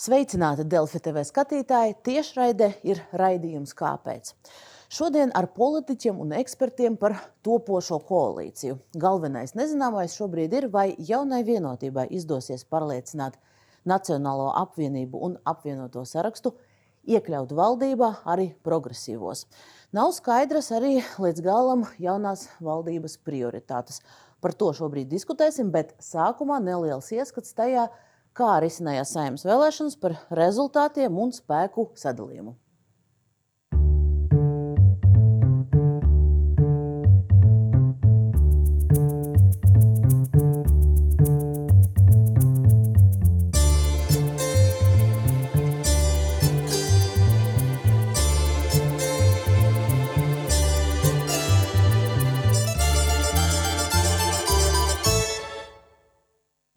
Sveicināti Delfi TV skatītāji! Tiešraide ir raidījums Kāpēc? Šodien ar politiķiem un ekspertiem par topošo koalīciju. Galvenais nezināmais šobrīd ir, vai jaunai vienotībai izdosies pārliecināt Nacionālo apvienību un apvienoto sarakstu, iekļaut valdībā arī progresīvos. Nav skaidras arī līdz galam jaunās valdības prioritātes. Par to šobrīd diskutēsim, bet sākumā neliels ieskats tajā, kā risinājās saimnes vēlēšanas par rezultātiem un spēku sadalījumu.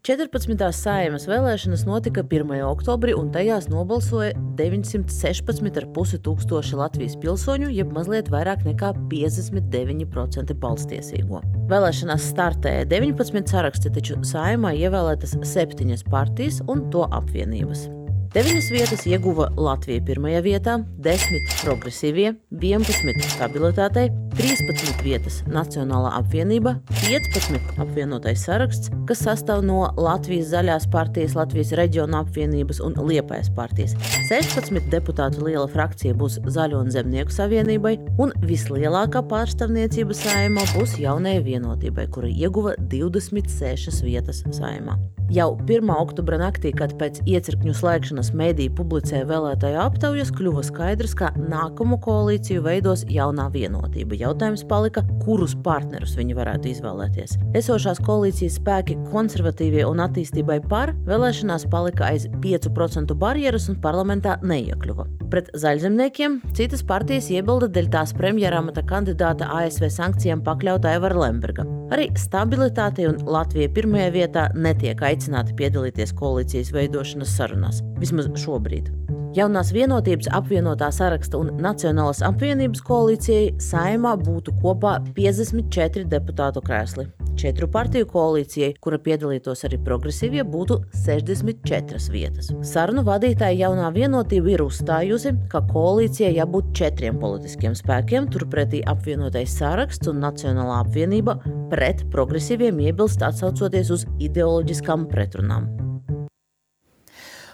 14. saimas vēlēšanas notika 1. oktobrī, un tajās nobalsoja 916,5 tūkstoši Latvijas pilsoņu, jeb mazliet vairāk nekā 59% balstiesīgo. Vēlēšanās startēja 19 saraksti, taču saimā ievēlētas septiņas partijas un to apvienības. Deviņas vietas ieguva Latvija pirmajā vietā, 10 progresīvie, 11 stabilitātei, 13 vietas Nacionālā apvienība, 15 apvienotais saraksts, kas sastāv no Latvijas zaļās partijas, Latvijas reģiona apvienības un Liepājas partijas. 16 deputātu liela frakcija būs Zaļo un Zemnieku savienībai, un vislielākā pārstāvniecība saimā būs jaunajai vienotībai, kura ieguva 26 vietas saimā. Jau 1. oktobra naktī, kad pēc iecirkņu slēgšanas mediji publicēja vēlētāju aptaujas, kļuva skaidrs, ka nākamo koalīciju veidos jaunā vienotība. Jautājums palika, kurus partnerus viņi varētu izvēlēties. Esošās koalīcijas spēki konservatīvie un attīstībai par vēlēšanās palika aiz 5% barjeras un parlamentā neiekļuva. Pret zaļzemniekiem citas partijas iebilda dēļ tās premjeramata kandidāta ASV sankcijām pakļauta Evara Lemberga. Arī stabilitāte un Latvija pirmajā vietā netiek aicināta aicināti piedalīties koalīcijas veidošanas sarunās, vismaz šobrīd. Jaunās vienotības apvienotā saraksta un Nacionālās apvienības koalīcijai saimā būtu kopā 54 deputātu krēsli. Četru partiju koalīcijai, kura piedalītos arī progresīvie, būtu 64 vietas. Sarunu vadītāja jaunā vienotība ir uzstājusi, ka koalīcijai jābūt četriem politiskiem spēkiem, turpretī apvienotais saraksts un Nacionālā apvienība pret progresīviem iebilst atsaucoties uz ideoloģiskām pretrunām.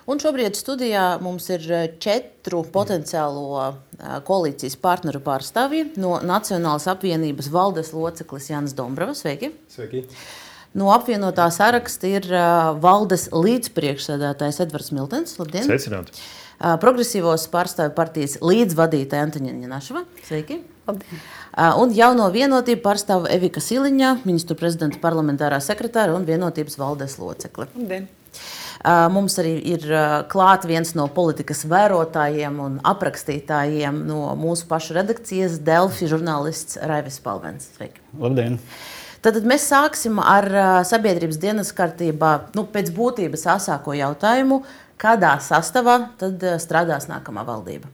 Un šobrīd studijā mums ir eh, četru potenciālo eh, koalīcijas partneru pārstāvji no Nacionālās apvienības valdes loceklis Jānis Dombrovs. Sveiki! Sveiki. No apvienotā saraksta ir uh, valdes līdzpriekšsēdētājs Edvards Miltens. Labdien! Sveicināti! Progresīvos pārstāvju partijas līdzvadītāja Antoņina Našava. Sveiki! Labdien! Un jauno vienotību pārstāv Evika Siliņa, ministru prezidenta parlamentārā sekretāra un vienotības valdes locekle. Labdien! Mums arī ir klāts viens no politikas vērotājiem un aprakstītājiem no mūsu pašu redakcijas, Delfi žurnālists Raivis Palvens. Sveiki! Labdien! Tad mēs sāksim ar sabiedrības dienas kārtībā nu, pēc būtības asāko jautājumu, kādā sastāvā tad strādās nākamā valdība.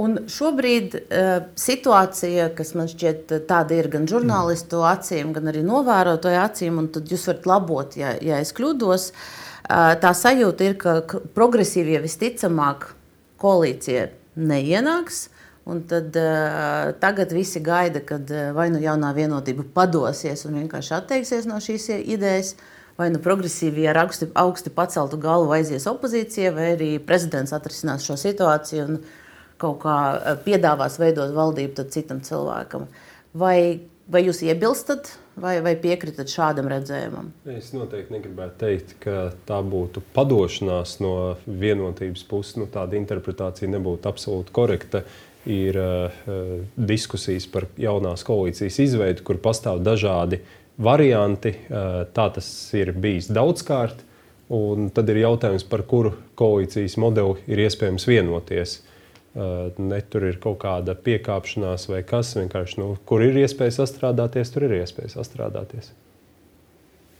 Un šobrīd uh, situācija, kas man šķiet eh, tāda ir gan žurnālistu acīm, gan arī novērotāju acīm, un tad jūs varat labot, ja, ja es kļūdos. Uh, tā sajūta ir, ka progresīvie visticamāk koalīcija neienāks. Un tad, uh, tagad visi gaida, kad vai nu jaunā vienotība padosies un vienkārši atteiksies no šīs idejas, vai nu progresīvie ar augsti, augsti paceltu galvu aizies opozīcijā, vai arī prezidents atrisinās šo situāciju. Un, kaut kā eh, piedāvās veidot valdību citam cilvēkam. Vai, vai jūs iebilstat vai, vai piekritat šādam redzējumam? Es noteikti negribētu teikt, ka tā būtu padošanās no vienotības puses. Nu, tāda interpretācija nebūtu absolūti korekta. Ir uh, diskusijas par jaunās koalīcijas izveidi, kur pastāv dažādi varianti. Uh, tā tas ir bijis daudzkārt. Un tad ir jautājums, par kuru koalīcijas modeli ir iespējams vienoties. Ne tur ir kaut kāda piekāpšanās vai kas. Vienkārši, nu, kur ir iespēja sastrādāties, tur ir iespēja sastrādāties.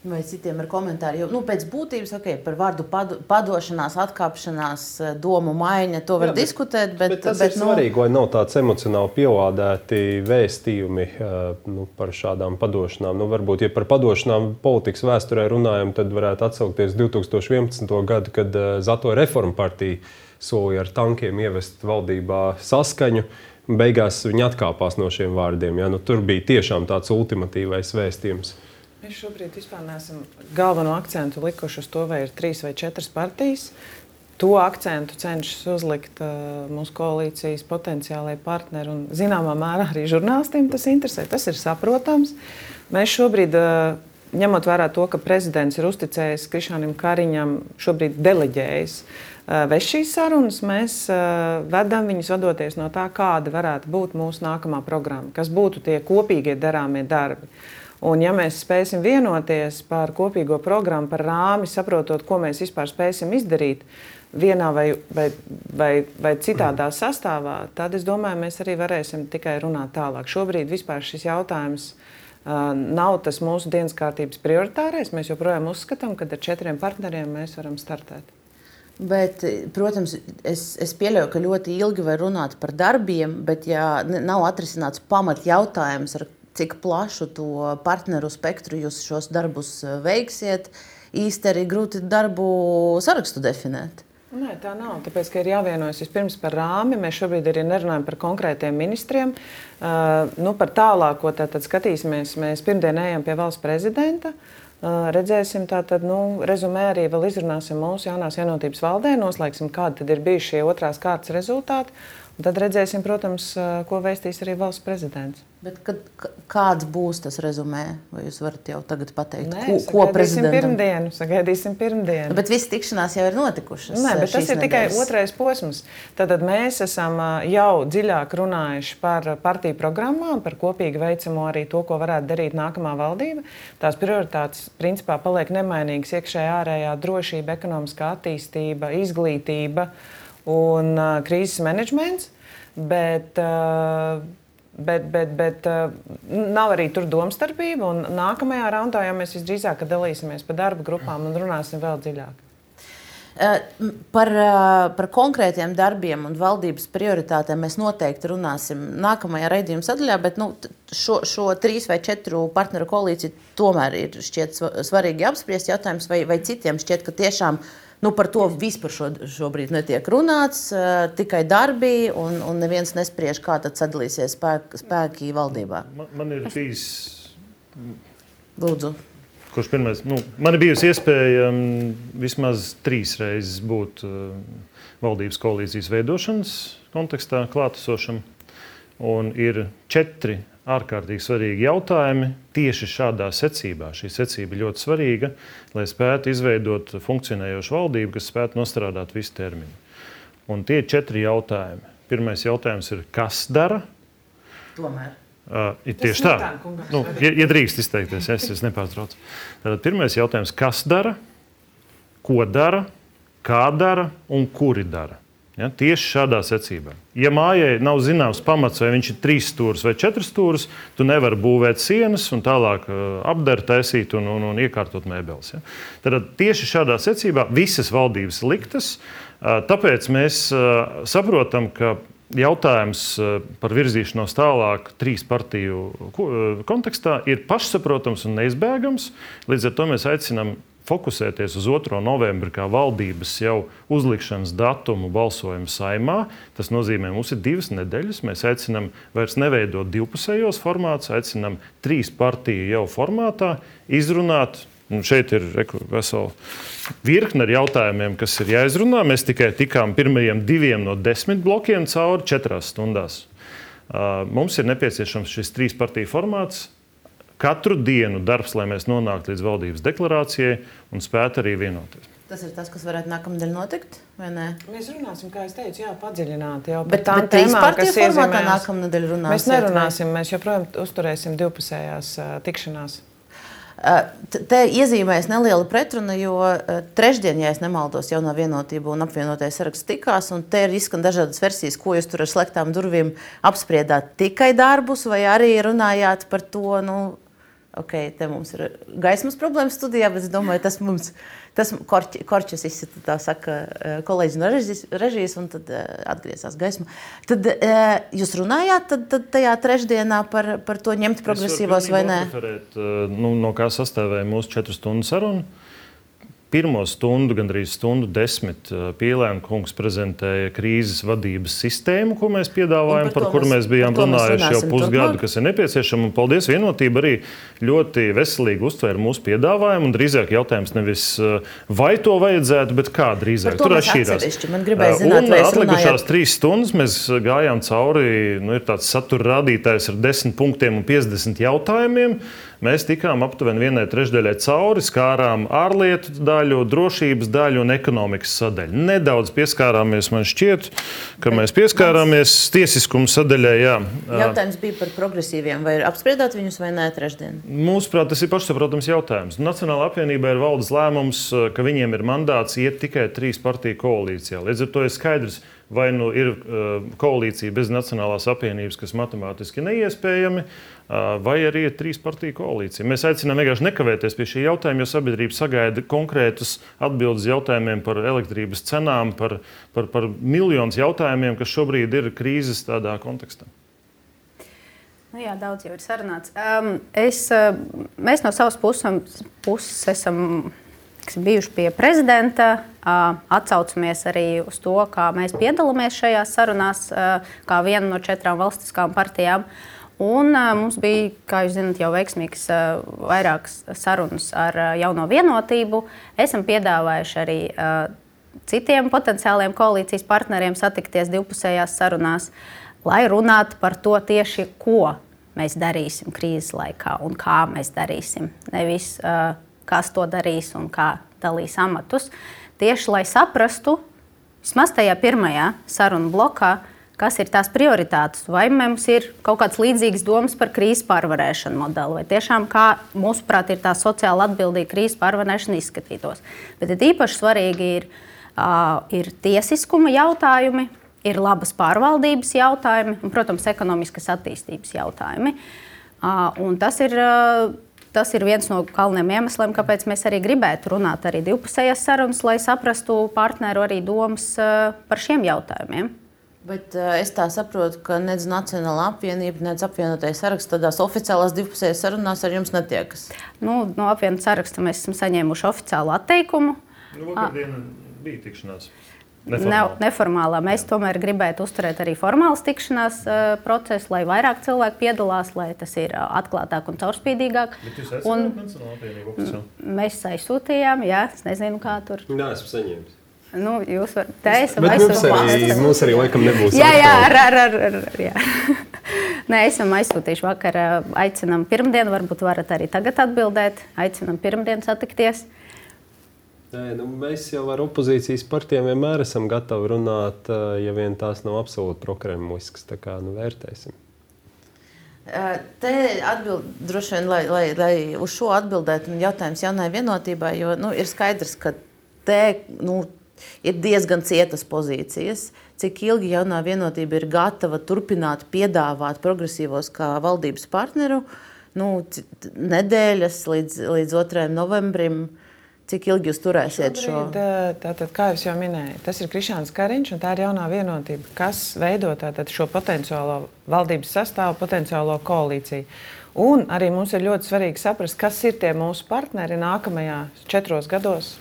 Vai citiem ir komentāri? Jo, nu, pēc būtības, okay, par vārdu pado, padošanās, atkāpšanās, domu maiņa, to var Jā, bet, diskutēt. Bet, bet tas bet, ir nu... svarīgi, lai nav tāds emocionāli pielādēti vēstījumi nu, par šādām padošanām. Nu, varbūt, ja par padošanām politikas vēsturē runājam, tad varētu atsaukties 2011. gadu, kad Zato reforma partija solīja ar tankiem ievest valdībā saskaņu. Beigās viņi atkāpās no šiem vārdiem. Ja? Nu, tur bija tiešām tāds ultimatīvais vēstījums. Mēs šobrīd vispār neesam galveno akcentu likuši uz to, vai ir trīs vai četras partijas. To akcentu cenšas uzlikt uh, mūsu koalīcijas potenciālajie partneri un, zināmā mērā, arī žurnālistiem tas interesē. Tas ir saprotams. Mēs šobrīd, uh, ņemot vērā to, ka prezidents ir uzticējis Krišānam Kariņam, šobrīd deleģējis uh, vest šīs sarunas, mēs uh, vedam viņus vadoties no tā, kāda varētu būt mūsu nākamā programma, kas būtu tie kopīgie darāmie darbi. Un, ja mēs spēsim vienoties par kopīgo programmu, par rāmi, saprotot, ko mēs vispār spēsim izdarīt vienā vai, vai, vai, vai citādā sastāvā, tad es domāju, mēs arī varēsim tikai runāt tālāk. Šobrīd šis jautājums uh, nav tas mūsu dienas kārtības prioritārais. Mēs joprojām uzskatām, ka ar četriem partneriem mēs varam startēt. Bet, protams, es, es pieļauju, ka ļoti ilgi var runāt par darbiem, bet, ja nav atrisināts pamat jautājums, ar cik plašu to partneru spektru jūs šos darbus eh, veiksiet, īsti arī grūti darbu sarakstu definēt. Nē, tā nav. Tāpēc, ka ir jāvienojas vispirms par rāmi. Mēs šobrīd arī nerunājam par konkrētiem ministriem. Uh, nu, par tālāko tātad skatīsimies. Mēs pirmdien ejam pie valsts prezidenta. Uh, redzēsim, tātad, nu, rezumē arī vēl izrunāsim mūsu jaunās vienotības valdē, noslēgsim, kādi tad ir bijuši šie otrās kārtas rezultāti. Tad redzēsim, protams, ko vēstīs arī valsts prezidents. Bet kad, kāds būs tas rezumē? Vai jūs varat jau tagad pateikt, Nē, ko, ko prezidentam? Pirmdienu, sagaidīsim pirmdienu. Bet visas tikšanās jau ir notikušas. Nē, bet tas ir nedēļas. tikai otrais posms. Tad mēs esam jau dziļāk runājuši par partiju programmām, par kopīgi veicamo arī to, ko varētu darīt nākamā valdība. Tās prioritātes principā paliek nemainīgas - iekšējā, ārējā drošība, ekonomiskā attīstība, izglītība un uh, krīzes menedžments. Bet, uh, bet, bet, bet uh, nav arī tur domstarpība. Nākamajā raundā jau mēs visdrīzāk dalīsimies pa darba grupām un runāsim vēl dziļāk. Par, par konkrētiem darbiem un valdības prioritātēm mēs noteikti runāsim nākamajā raidījuma sadaļā, bet nu, šo, šo trīs vai četru partneru koalīciju tomēr ir svarīgi apspriest. Jautājums, vai, vai citiem šķiet, ka tiešām ir Nu, par to vispār šo, šobrīd netiek runāts, uh, tikai darbi, un, un neviens nespriež, kā tad sadalīsies spēk, spēki valdībā. Man, man ir bijis. Lūdzu. Kurš pirmais? Nu, man ir bijusi iespēja um, vismaz trīs reizes būt uh, valdības koalīcijas veidošanas kontekstā klātesošam. Un ir četri ārkārtīgi svarīgi jautājumi tieši šādā secībā. Šī secība ļoti svarīga, lai spētu izveidot funkcionējošu valdību, kas spētu nostrādāt visu termiņu. Un tie ir četri jautājumi. Pirmais jautājums ir, kas dara? Tomēr. Uh, ir tieši tā. Nu, ja, ja drīkst izteikties, es, es nepārtraucu. Tātad pirmais jautājums, kas dara, ko dara, kā dara un kuri dara. Ja, tieši šādā secībā. Ja mājai nav zināms pamats, vai viņš ir trīs stūris vai četras stūris, tu nevari būvēt sienas un tālāk uh, apdara, taisīt un, un, un iekārtot mēbeles. Ja. Tad tieši šādā secībā visas valdības liktas. Uh, tāpēc mēs uh, saprotam, ka jautājums par virzīšanos tālāk trīs partiju kontekstā ir pašsaprotams un neizbēgams. Līdz ar to mēs aicinām fokusēties uz 2. novembri kā valdības jau uzlikšanas datumu balsojumu saimā. Tas nozīmē, mums ir divas nedēļas. Mēs aicinām vairs neveidot divpusējos formātus, aicinām trīs partiju jau formātā izrunāt. Un šeit ir vesela virkne ar jautājumiem, kas ir jāizrunā. Mēs tikai tikām pirmajiem diviem no desmit blokiem cauri četrās stundās. Mums ir nepieciešams šis trīs partiju formāts, katru dienu darbs, lai mēs nonāktu līdz valdības deklarācijai un spētu arī vienoties. Tas ir tas, kas varētu nākamnedēļ notikt, vai ne? Mēs runāsim, kā es teicu, jā, padziļināti jau par tām tēmām, kas iezīmēs. Nākamnedēļ runāsim. Mēs nerunāsim, mēs joprojām uzturēsim divpusējās uh, tikšanās. Te iezīmējas neliela pretruna, jo trešdien, ja nemaldos, jaunā vienotība un apvienotais saraksts tikās. Te ir izskan dažādas versijas, ko jūs tur ar slēgtām durvīm apspriedāt. Tikai darbus, vai arī runājāt par to, nu, ok, te mums ir gaismas problēmas studijā, bet es domāju, tas mums, tas korķi, korķis izsita, tā saka, kolēģis no režijas, režijas un tad atgriezās gaisma. Tad jūs runājāt tad, tad tajā trešdienā par, par to ņemt progresīvos vai nē? Referēt, nu, no kā sastāvēja mūsu četru stundu saruna pirmo stundu, gandrīz stundu desmit, eh, Pielēna kungs prezentēja krīzes vadības sistēmu, ko mēs piedāvājam, par, par kuru mēs bijām runājuši jau pusgadu, kas ir nepieciešama. Un, paldies, vienotība arī ļoti veselīgi uztvēra mūsu piedāvājumu. Drīzāk jautājums nevis eh, vai to vajadzētu, bet kā drīzāk. Tur gribēja eh, zināt, vai atlikušās trīs stundas mēs gājām cauri, nu, ir tāds satura rādītājs ar desmit punktiem un 50 jautājumiem. Mēs tikām aptuveni vienai trešdaļai cauri, skārām ārlietu daļu, drošības daļu un ekonomikas sadaļu. Nedaudz pieskārāmies, man šķiet, ka mēs pieskārāmies tiesiskuma sadaļai. Jā. Jautājums bija par progresīviem. Vai apspriedāt viņus vai nē trešdien? Mūsuprāt, tas ir pašsaprotams jautājums. Nacionāla apvienība ir valdes lēmums, ka viņiem ir mandāts iet tikai trīs partiju koalīcijā. Līdz ar to ir skaidrs, vai nu ir uh, koalīcija bez Nacionālās apvienības, kas matemātiski neiespējami, vai arī ir trīs partiju koalīcija. Mēs aicinām vienkārši nekavēties pie šī jautājuma, jo sabiedrība sagaida konkrētas atbildes jautājumiem par elektrības cenām, par, par, par miljonus jautājumiem, kas šobrīd ir krīzes tādā kontekstā. Nu jā, daudz jau ir sarunāts. Um, es, mēs no savas puses, puses esam bijuši pie prezidenta, atsaucamies arī uz to, kā mēs piedalāmies šajās sarunās, kā viena no četrām valstiskām partijām. Un, mums bija, kā jūs zināt, jau veiksmīgas uh, vairākas sarunas ar jauno vienotību. Esam piedāvājuši arī citiem potenciāliem koalīcijas partneriem satikties divpusējās sarunās, lai runātu par to tieši, ko mēs darīsim krīzes laikā un kā mēs darīsim. Nevis uh, kas to darīs un kā dalīs amatus. Tieši lai saprastu, vismaz tajā pirmajā sarunu blokā, kas ir tās prioritātes, vai mums ir kaut kāds līdzīgs domas par krīzes pārvarēšanu modeli, vai tiešām kā mūsuprāt ir tā sociāli atbildīga krīzes pārvarēšana izskatītos. Bet ir īpaši svarīgi ir, uh, ir tiesiskuma jautājumi, ir labas pārvaldības jautājumi un, protams, ekonomiskas attīstības jautājumi. Uh, tas ir uh, Tas ir viens no galvenajiem iemesliem, kāpēc mēs arī gribētu runāt arī divpusējās sarunas, lai saprastu partneru arī domas par šiem jautājumiem. Bet uh, es tā saprotu, ka nec Nacionāla apvienība, nec apvienotais saraksts tādās oficiālās divpusējās sarunās ar jums netiekas. Nu, no apvienotā saraksta mēs esam saņēmuši oficiālu atteikumu. Nu, vakardien bija tikšanās. Neformālā. Ne, neformālā. Mēs tomēr gribētu uzturēt arī formālas tikšanās uh, procesu, lai vairāk cilvēku piedalās, lai tas ir uh, atklātāk un caurspīdīgāk. Un mēs aizsūtījām, jā, es nezinu, kā tur. Nē, esmu saņēmis. Nu, jūs varat teikt, ka mums arī, mums arī laikam nebūs. Jā, jā, ar, ar, ar, ar, jā. Nē, esam aizsūtījuši vakar. Aicinām pirmdienu, varbūt varat arī tagad atbildēt. Aicinām pirmdienu satikties. Nē, nu, mēs jau ar opozīcijas partijām vienmēr esam gatavi runāt, ja vien tās nav absolūti prokremliskas. Tā kā nu, vērtēsim. Te atbild, droši vien, lai, lai, lai uz šo atbildētu, jautājums jaunai vienotībai, jo nu, ir skaidrs, ka te nu, ir diezgan cietas pozīcijas. Cik ilgi jaunā vienotība ir gatava turpināt piedāvāt progresīvos kā valdības partneru? Nu, nedēļas līdz, līdz 2. novembrim. Cik ilgi jūs turēsiet Šobrīd, šo? Tātad, kā jau minēju, tas ir Krišāns Kariņš un tā ir jaunā vienotība, kas veido tātad, šo potenciālo valdības sastāvu, potenciālo koalīciju. Un arī mums ir ļoti svarīgi saprast, kas ir tie mūsu partneri nākamajā četros gados.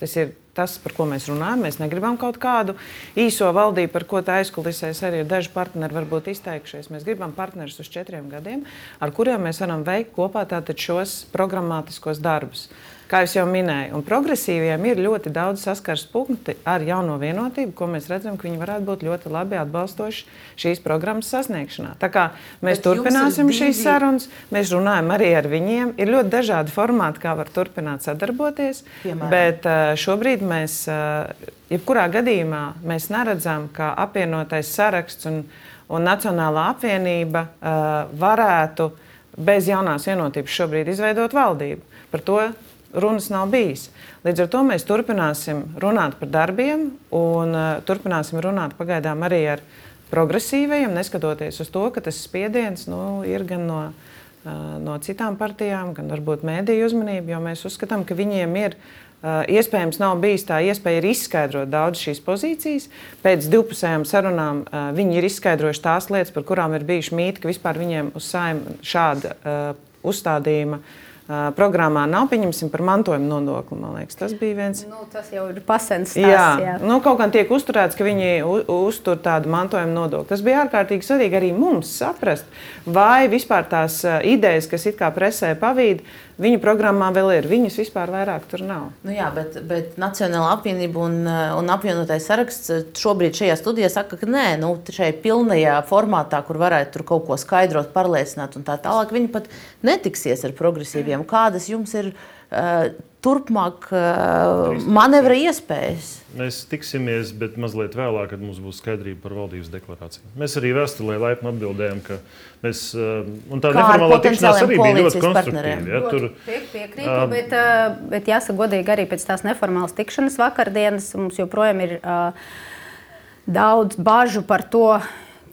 Tas ir tas, par ko mēs runājam. Mēs negribam kaut kādu īso valdību, par ko tā aizkulisēs arī daži partneri varbūt izteikšies. Mēs gribam partnerus uz četriem gadiem, ar kuriem mēs varam veikt kopā šos programmatiskos darbus kā jau minēju, un progresīviem ir ļoti daudz saskars punkti ar jauno vienotību, ko mēs redzam, ka viņi varētu būt ļoti labi atbalstoši šīs programmas sasniegšanā. Tā kā mēs Bet turpināsim divi... šīs sarunas, mēs runājam arī ar viņiem. Ir ļoti dažādi formāti, kā var turpināt sadarboties. Piemēram. Bet šobrīd mēs, jebkurā gadījumā, mēs neredzam, ka apvienotais saraksts un, un Nacionālā apvienība varētu bez jaunās vienotības šobrīd izveidot valdību. Par to runas nav bijis. Līdz ar to mēs turpināsim runāt par darbiem un uh, turpināsim runāt pagaidām arī ar progresīvajiem, neskatoties uz to, ka tas spiediens nu, ir gan no no citām partijām, gan varbūt mēdīju uzmanību, jo mēs uzskatām, ka viņiem ir iespējams nav bijis tā iespēja izskaidrot daudz šīs pozīcijas. Pēc divpusējām sarunām viņi ir izskaidrojuši tās lietas, par kurām ir bijuši mīti, ka vispār viņiem uz saimnu šāda uzstādījuma uh, programmā nav, pieņemsim, par mantojuma nodokli. Liekas, tas bija viens. Nu, tas jau ir pasens. Tās, jā, jā. Nu, kaut kā tiek uzturēts, ka viņi uztur tādu mantojuma nodokli. Tas bija ārkārtīgi svarīgi arī mums saprast, vai vispār tās idejas, kas it kā presē pavīd, Viņu programmā vēl ir, viņas vispār vairāk tur nav. Nu jā, bet, bet Nacionāla apvienība un, un apvienotais saraksts šobrīd šajā studijā saka, ka nē, nu, šajā pilnajā formātā, kur varētu tur kaut ko skaidrot, pārliecināt un tā tālāk, viņi pat netiksies ar progresīviem. Kādas jums ir uh, turpmāk uh, manevra iespējas? Mēs tiksimies, bet mazliet vēlāk, kad mums būs skaidrība par valdības deklarāciju. Mēs arī vēstulē laipni atbildējām, ka mēs, un tā neformālā tikšanās arī bija ļoti konstruktīva. Ja, tur piekrītu, uh, bet, bet jāsaka godīgi arī pēc tās neformālas tikšanas vakardienas mums joprojām ir uh, daudz bažu par to,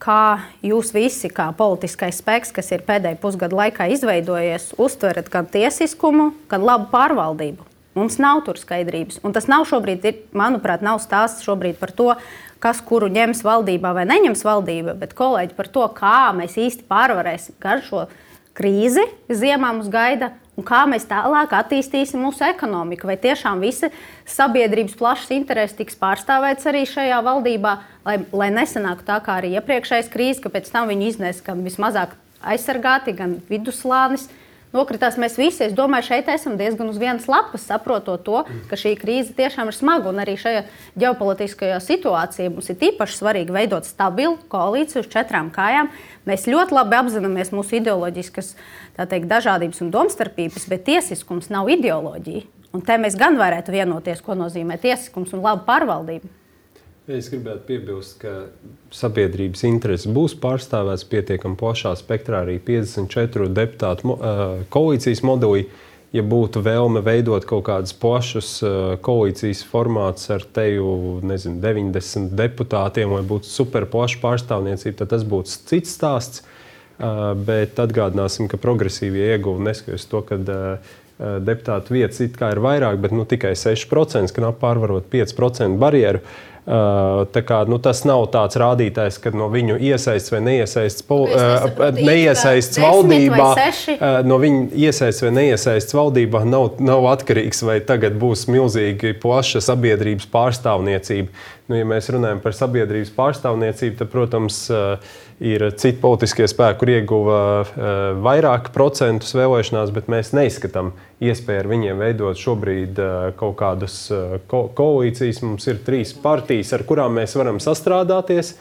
kā jūs visi, kā politiskais spēks, kas ir pēdējā pusgada laikā izveidojies, uztverat gan tiesiskumu, gan labu pārvaldību. Mums nav tur skaidrības. Un tas nav šobrīd, ir, manuprāt, nav stāsts par to, kas kuru ņems valdībā vai neņems valdība, bet kolēģi par to, kā mēs īsti pārvarēsim gan šo krīzi, ziemā mums gaida, un kā mēs tālāk attīstīsim mūsu ekonomiku. Vai tiešām visi sabiedrības plašs intereses tiks pārstāvēts arī šajā valdībā, lai, lai nesanāktu tā kā arī iepriekšējais krīze, ka pēc tam viņi iznēs gan vismazāk aizsargāti, gan viduslānis nokritās mēs visi. Es domāju, šeit esam diezgan uz vienas lapas, saprotot to, ka šī krīze tiešām ir smaga. Un arī šajā ģeopolitiskajā situācijā mums ir īpaši svarīgi veidot stabilu koalīciju uz četrām kājām. Mēs ļoti labi apzināmies mūsu ideoloģiskas teikt, dažādības un domstarpības, bet tiesiskums nav ideoloģija. Un te mēs gan varētu vienoties, ko nozīmē tiesiskums un laba pārvaldība. Es gribētu piebilst, ka sabiedrības intereses būs pārstāvētas pietiekami plašā spektrā arī 54 deputātu koalīcijas modelī. Ja būtu vēlme veidot kaut kādus plašus koalīcijas formātus ar teju, nezinu, 90 deputātiem, vai būtu superplaša pārstāvniecība, tad tas būtu cits stāsts. Bet atgādināsim, ka progresīvie ieguva neskatoties to, ka deputātu vietas ir vairāk, bet nu, tikai 6%, knapi pārvarot 5% barjeru. Uh, Kā, nu, tas nav tāds rādītājs, ka no viņu iesaists vai neiesaists, pol, neiesaists valdībā, no viņu iesaists vai neiesaists valdībā nav, nav atkarīgs, vai tagad būs milzīgi plaša sabiedrības pārstāvniecība. Nu, ja mēs runājam par sabiedrības pārstāvniecību, tad, protams, ir citi politiskie spēki, kur ieguva vairāk procentus vēlēšanās, bet mēs neizskatām iespēju ar viņiem veidot šobrīd uh, kaut kādas uh, ko koalīcijas. Mums ir trīs partijas, ar kurām mēs varam sastrādāties.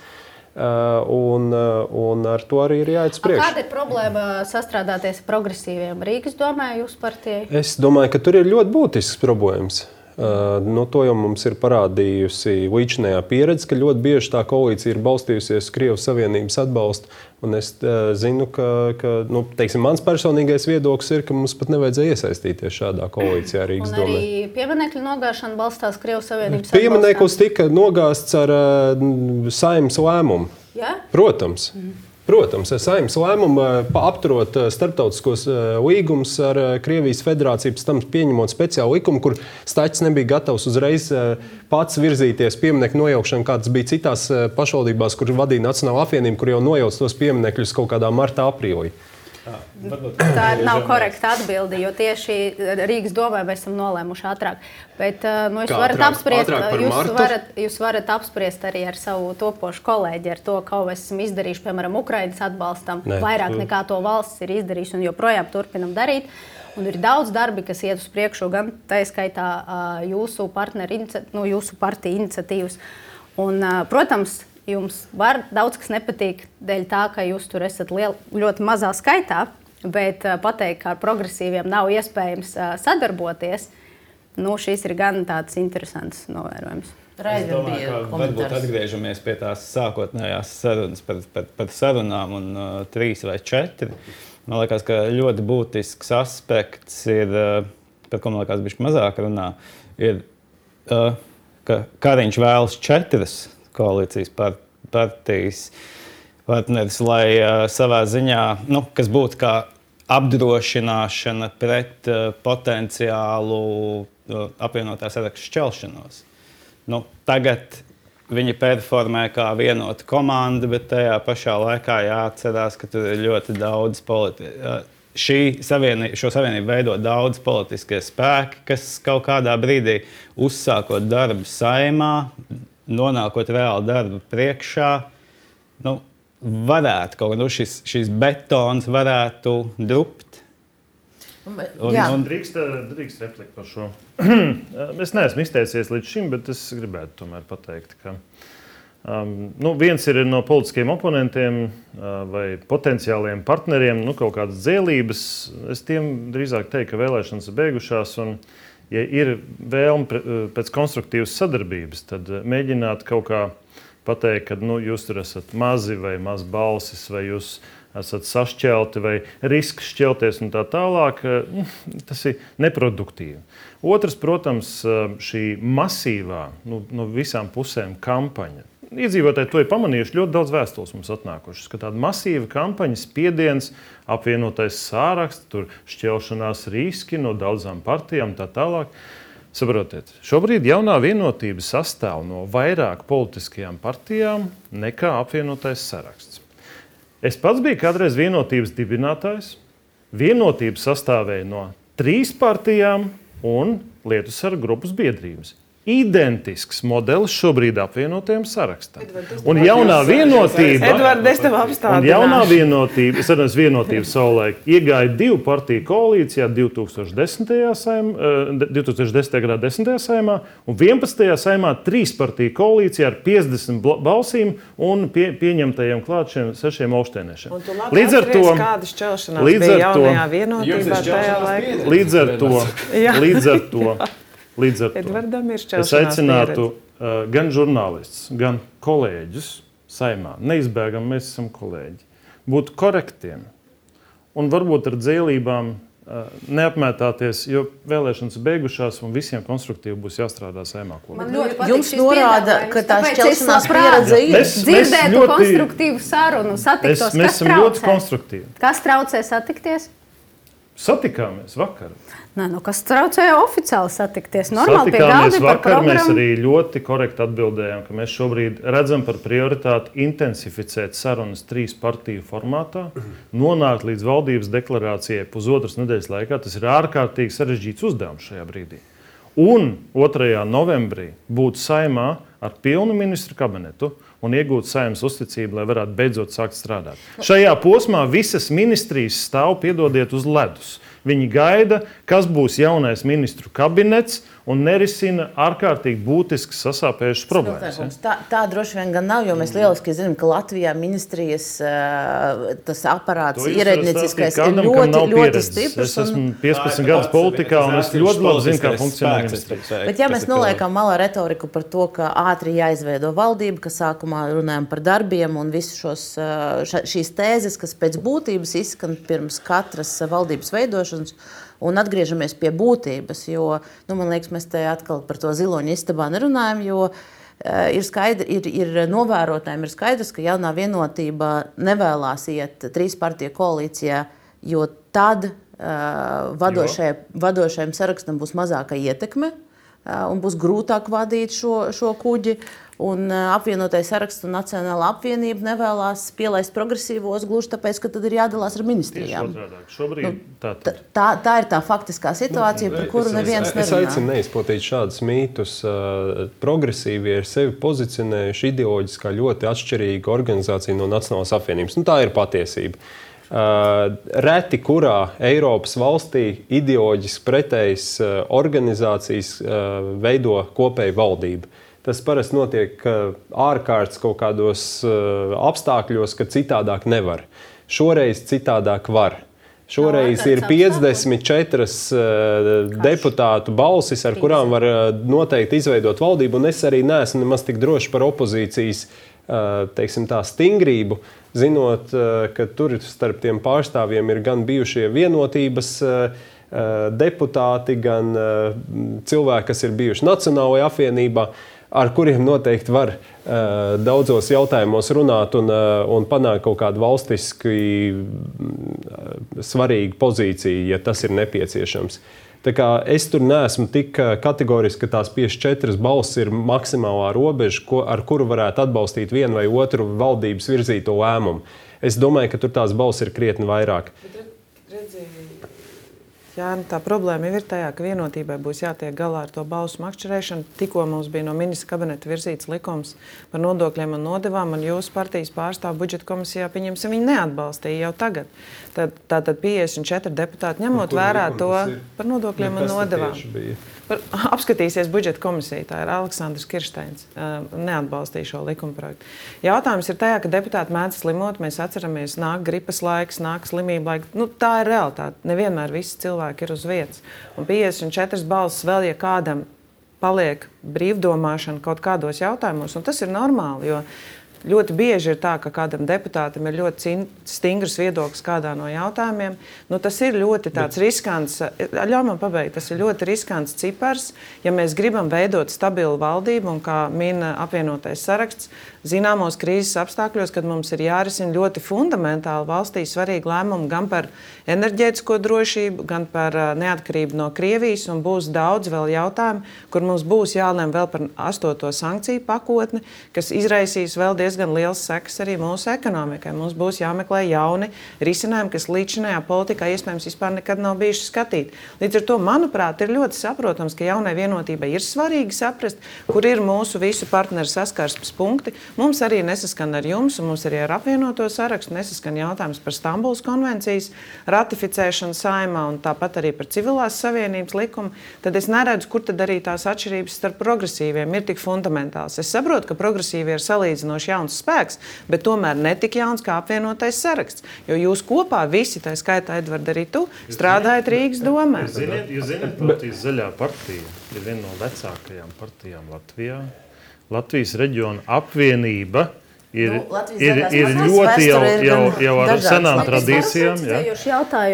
Uh, un, un ar to arī ir jāiet uz priekšu. Kāda ir problēma sastrādāties ar progresīviem Rīgas domē, jūsu partijai? Es domāju, ka tur ir ļoti būtisks problēmas. Nu, to jau mums ir parādījusi līdzinājā pieredze, ka ļoti bieži tā koalīcija ir balstījusies uz Krievijas Savienības atbalstu. Un es uh, zinu, ka, ka nu, teiksim, mans personīgais viedoklis ir, ka mums pat nevajadzēja iesaistīties šādā koalīcijā Rīgas domē. Arī pieminekļu nogāšana balstās Krievijas Savienības atbalstā. Piemineklis tika nogāsts ar uh, saimnes lēmumu. Ja? Protams. Mm. Protams, saimnes lēmumu apturot starptautiskos līgumus ar Krievijas federāciju, pēc tam pieņemot speciālu likumu, kur Stāsts nebija gatavs uzreiz pats virzīties pieminiektu nojaukšanu, kāds bija citās pašvaldībās, kur vadīja Nacionāla apvienība, kur jau nojauc tos pieminekļus kaut kādā martā, aprīlī. Tā nav korekta atbilde, jo tieši Rīgas domē mēs esam nolēmuši ātrāk. Bet nu, jūs, varat apspriest, jūs, varat, jūs varat apspriest arī ar savu topošu kolēģi, ar to, ko mēs esam izdarījuši, piemēram, Ukraiņas atbalstam. Ne. Vairāk nekā to valsts ir izdarījusi un joprojām turpinam darīt. Un ir daudz darbi, kas iet uz priekšu, gan tā skaitā jūsu partneru, nu, jūsu partiju iniciatīvas. Un, protams, jums var daudz kas nepatīk dēļ tā, ka jūs tur esat liel, ļoti mazā skaitā, bet uh, pateikt, ka ar progresīviem nav iespējams uh, sadarboties, nu, šis ir gan tāds interesants novērojums. Es domāju, ka varbūt atgriežamies pie tās sākotnējās sarunas par, par, par sarunām un uh, trīs vai četri. Man liekas, ka ļoti būtisks aspekts ir, uh, par ko man liekas, bija mazāk runā, ir, uh, ka Kariņš vēlas četras koalīcijas partijas partneris, lai savā ziņā, nu, kas būtu kā apdrošināšana pret potenciālu uh, apvienotā sarakstu šķelšanos. Nu, tagad viņi performē kā vienota komanda, bet tajā pašā laikā jāatcerās, ka tur ir ļoti daudz politiķu. Šī savienība, šo savienību veido daudz politiskie spēki, kas kaut kādā brīdī uzsākot darbu saimā, nonākot reāli darbu priekšā, nu, varētu kaut kā nu, šis, šis betons varētu drupt. Un, un drīkst, drīkst replikt par šo. es neesmu izteicies līdz šim, bet es gribētu tomēr pateikt, ka um, nu, viens ir no politiskiem oponentiem uh, vai potenciāliem partneriem, nu, kaut kādas dzēlības. Es tiem drīzāk teiktu, ka vēlēšanas ir beigušās. Un, ja ir vēlme pēc konstruktīvas sadarbības, tad mēģināt kaut kā pateikt, ka nu, jūs tur esat mazi vai maz balsis, vai jūs esat sašķelti vai risks šķelties un tā tālāk, nu, tas ir neproduktīvi. Otrs, protams, šī masīvā, nu, no visām pusēm kampaņa. Iedzīvotāji to ir pamanījuši. Ļoti daudz vēstules mums atnākušas, ka tāda masīva kampaņa, spiediens, apvienotais sāraksts, tur šķelšanās riski no daudzām partijām tā tālāk. Saprotiet, šobrīd jaunā vienotība sastāv no vairāk politiskajām partijām nekā apvienotais saraksts. Es pats biju kādreiz vienotības dibinātājs. Vienotība sastāvēja no trīs partijām un Lietu sargu grupas biedrības identisks modelis šobrīd apvienotajam sarakstam. Un jaunā vienotība, un jaunā vienotība, es atceros, vienotība savulaik iegāja divu partiju koalīcijā 2010. Saim, 2010. gadā 10. saimā un 11. saimā trīs partiju koalīcijā ar 50 balsīm un pie, pieņemtajiem klāt šiem sešiem augstēniešiem. Līdz ar to, līdz ar to, līdz ar to, līdz ar to Līdz ar to es aicinātu uh, gan žurnālistus, gan kolēģus saimā. Neizbēgami mēs esam kolēģi. Būt korektiem un varbūt ar dzēlībām uh, neapmētāties, jo vēlēšanas beigušās un visiem konstruktīvi būs jāstrādā saimā. Jums norāda, ka tā šķelšanās pieredze ir. Mēs dzirdētu ļoti, konstruktīvu sarunu, satiktos. Es, mēs esam ļoti konstruktīvi. Kas traucē satikties? Satikāmies vakar. Nē, nu, kas traucēja oficiāli satikties? Normāli Satikāmies vakar, mēs arī ļoti korekti atbildējām, ka mēs šobrīd redzam par prioritāti intensificēt sarunas trīs partiju formātā, nonākt līdz valdības deklarācijai pusotras nedēļas laikā. Tas ir ārkārtīgi sarežģīts uzdevums šajā brīdī. Un 2. novembrī būt saimā ar pilnu ministru kabinetu un iegūt saimnes uzticību, lai varētu beidzot sākt strādāt. Šajā posmā visas ministrijas stāv, piedodiet, uz ledus. Viņi gaida, kas būs jaunais ministru kabinets un nerisina ārkārtīgi būtiskas sasāpējušas problēmas. Ja? Tā, tā droši vien gan nav, jo mēs lieliski zinām, ka Latvijā ministrijas tas aparāts ierēdnieciskais ir ļoti, ļoti stiprs. Es esmu 15 gadus politikā un es ļoti labi zinu, kā funkcionē ministrijas. Bet ja mēs noliekam malā retoriku par to, ka ātri jāizveido valdība, ka sākumā runājam par darbiem un visu šos, šīs tēzes, kas pēc būtības izskan pirms katras valdības veidošanas, un atgriežamies pie būtības. Jo, nu, man liekas, mēs te atkal par to ziloņu istabā nerunājam. Jo, uh, ir, skaidri, ir, ir novērotājiem ir skaidrs, ka jaunā vienotība nevēlas iet trīs partiju koalīcijā, jo tad uh, vadošajam, vadošajam sarakstam būs mazāka ietekme uh, un būs grūtāk vadīt šo, šo kuģi. Un apvienotais saraksts un Nacionāla apvienība nevēlas pielaist progresīvos gluži tāpēc, ka tad ir jādalās ar ministrijām. Šobrīd, nu, tā, tā, tā ir tā faktiskā situācija, nu, par kuru neviens nerunā. Es aicinu neizplatīt šādus mītus. Progresīvie ir sevi pozicionējuši ideoloģiski ļoti atšķirīgu organizāciju no Nacionālās apvienības. Nu, tā ir patiesība. Uh, reti kurā Eiropas valstī ideoloģiski pretējas uh, organizācijas uh, veido kopēju valdību. Tas parasti notiek ārkārtas kaut kādos uh, apstākļos, kad citādāk nevar. Šoreiz citādāk var. Šoreiz ir 54 uh, deputātu balsis, ar kurām var uh, noteikti izveidot valdību. Es arī neesmu nemaz tik drošs par opozīcijas teiksim, tā, stingrību, zinot, ka tur starp tiem pārstāvjiem ir gan bijušie vienotības. Deputāti, gan cilvēki, kas ir bijuši Nacionālajā apvienībā. Ar kuriem noteikti var uh, daudzos jautājumos runāt un, uh, un panākt kaut kādu valstiski uh, svarīgu pozīciju, ja tas ir nepieciešams. Es tur neesmu tik kategoriski, ka tās 54 balss ir maksimālā robeža, ko, ar kuru varētu atbalstīt vienu vai otru valdības virzīto lēmumu. Es domāju, ka tur tās balss ir krietni vairāk. Bet, Jā, nu tā problēma ir tajā, ka vienotībai būs jātiek galā ar to balsu makšķerēšanu. Tikko mums bija no ministra kabineta virzīts likums par nodokļiem un nodevām, un jūsu partijas pārstāvja budžeta komisijā pieņemsim, viņi neatbalstīja jau tagad. Tad, tātad 54 deputāti ņemot vērā to par nodokļiem un nodevām. Apskatīsies budžeta komisija, tā ir Aleksandrs Kirsteins. Neatbalstīja šo likumprojektu. Jautājums ir tajā, ka deputāti mēdz slimot. Mēs atceramies, nāk gripas laiks, nāk slimība laiks. Nu, tā ir realitāte. Nevienmēr visi cilvēki ir uz vietas. Un 54 balsis vēl, ja kādam paliek brīvdomāšana kaut kādos jautājumos, un tas ir normāli. Jo Ļoti bieži ir tā, ka kādam deputātam ir ļoti stingrs viedoklis kādā no jautājumiem. Nu, tas ir ļoti riskants. Ļauj man pabeigt, tas ir ļoti riskants cipars. Ja mēs gribam veidot stabilu valdību, un kā mina apvienotais saraksts, zināmos krīzes apstākļos, kad mums ir jārisina ļoti fundamentāli valstī svarīgi lēmumi gan par enerģētisko drošību, gan par neatkarību no Krievijas. Būs daudz vēl jautājumu, kur mums būs jālem vēl par astoto sankciju pakotni, kas izraisīs vēl diezgan liels sekas arī mūsu ekonomikai. Mums būs jāmeklē jauni risinājumi, kas līdzinājā politikā iespējams vispār nekad nav bijuši skatīti. Līdz ar to, manuprāt, ir ļoti saprotams, ka jaunai vienotībai ir svarīgi saprast, kur ir mūsu visu partneru saskarsmes punkti. Mums arī nesaskan ar jums, un mums arī ar apvienoto sarakstu nesaskan jautājums par Stambulas konvencijas ratificēšanu saimā un tāpat arī par civilās savienības likumu. Tad es neredzu, kur tad arī tās atšķirības starp progresīviem ir tik fundamentāls. Es saprotu, ka progresīvie ir salīdzinoši jauns spēks, bet tomēr ne tik jauns kā apvienotais saraksts. Jo jūs kopā visi, tā skaitā, Edvards, arī tu, strādājat Rīgas domē. Jūs zināt, jūs zināt partijas zaļā partija ir viena no vecākajām partijām Latvijā. Latvijas reģiona apvienība ir, nu, ir, ir ļoti jau, jau, jau ar senām tradīcijām.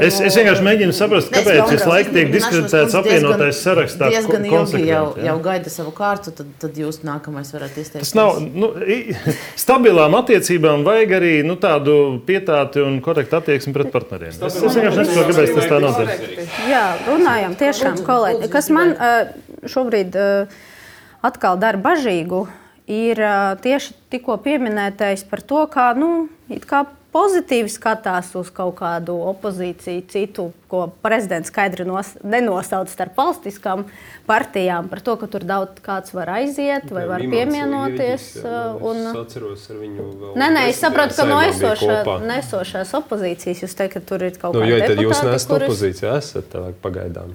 Es, es vienkārši mēģinu saprast, kāpēc visu laiku tiek diskutēts apvienotais sarakstā. Diezgan ilgi jau, jau gaida savu kārtu, tad, tad jūs nākamais varat izteikt. Tas nav, nu, stabilām attiecībām vajag arī nu, tādu pietāti un korektu attieksmi pret partneriem. Es, es vienkārši nesaprotu, kāpēc tas tā notiek. Jā, runājam tiešām, kolēģi. Kas man šobrīd atkal dara bažīgu? ir tieši tikko pieminētais par to, kā, nu, kā pozitīvi skatās uz kaut kādu opozīciju, citu, ko prezidents skaidri nos, nenosauc starp valstiskām partijām, par to, ka tur daudz kāds var aiziet vai var piemienoties. Un... Es atceros ar viņu vēl. Nē, nē, es saprotu, ka no esošā, nesošās opozīcijas jūs teikt, ka tur ir kaut nu, kāda. Jo tad jūs neesat kuras... opozīcijā, esat pagaidām.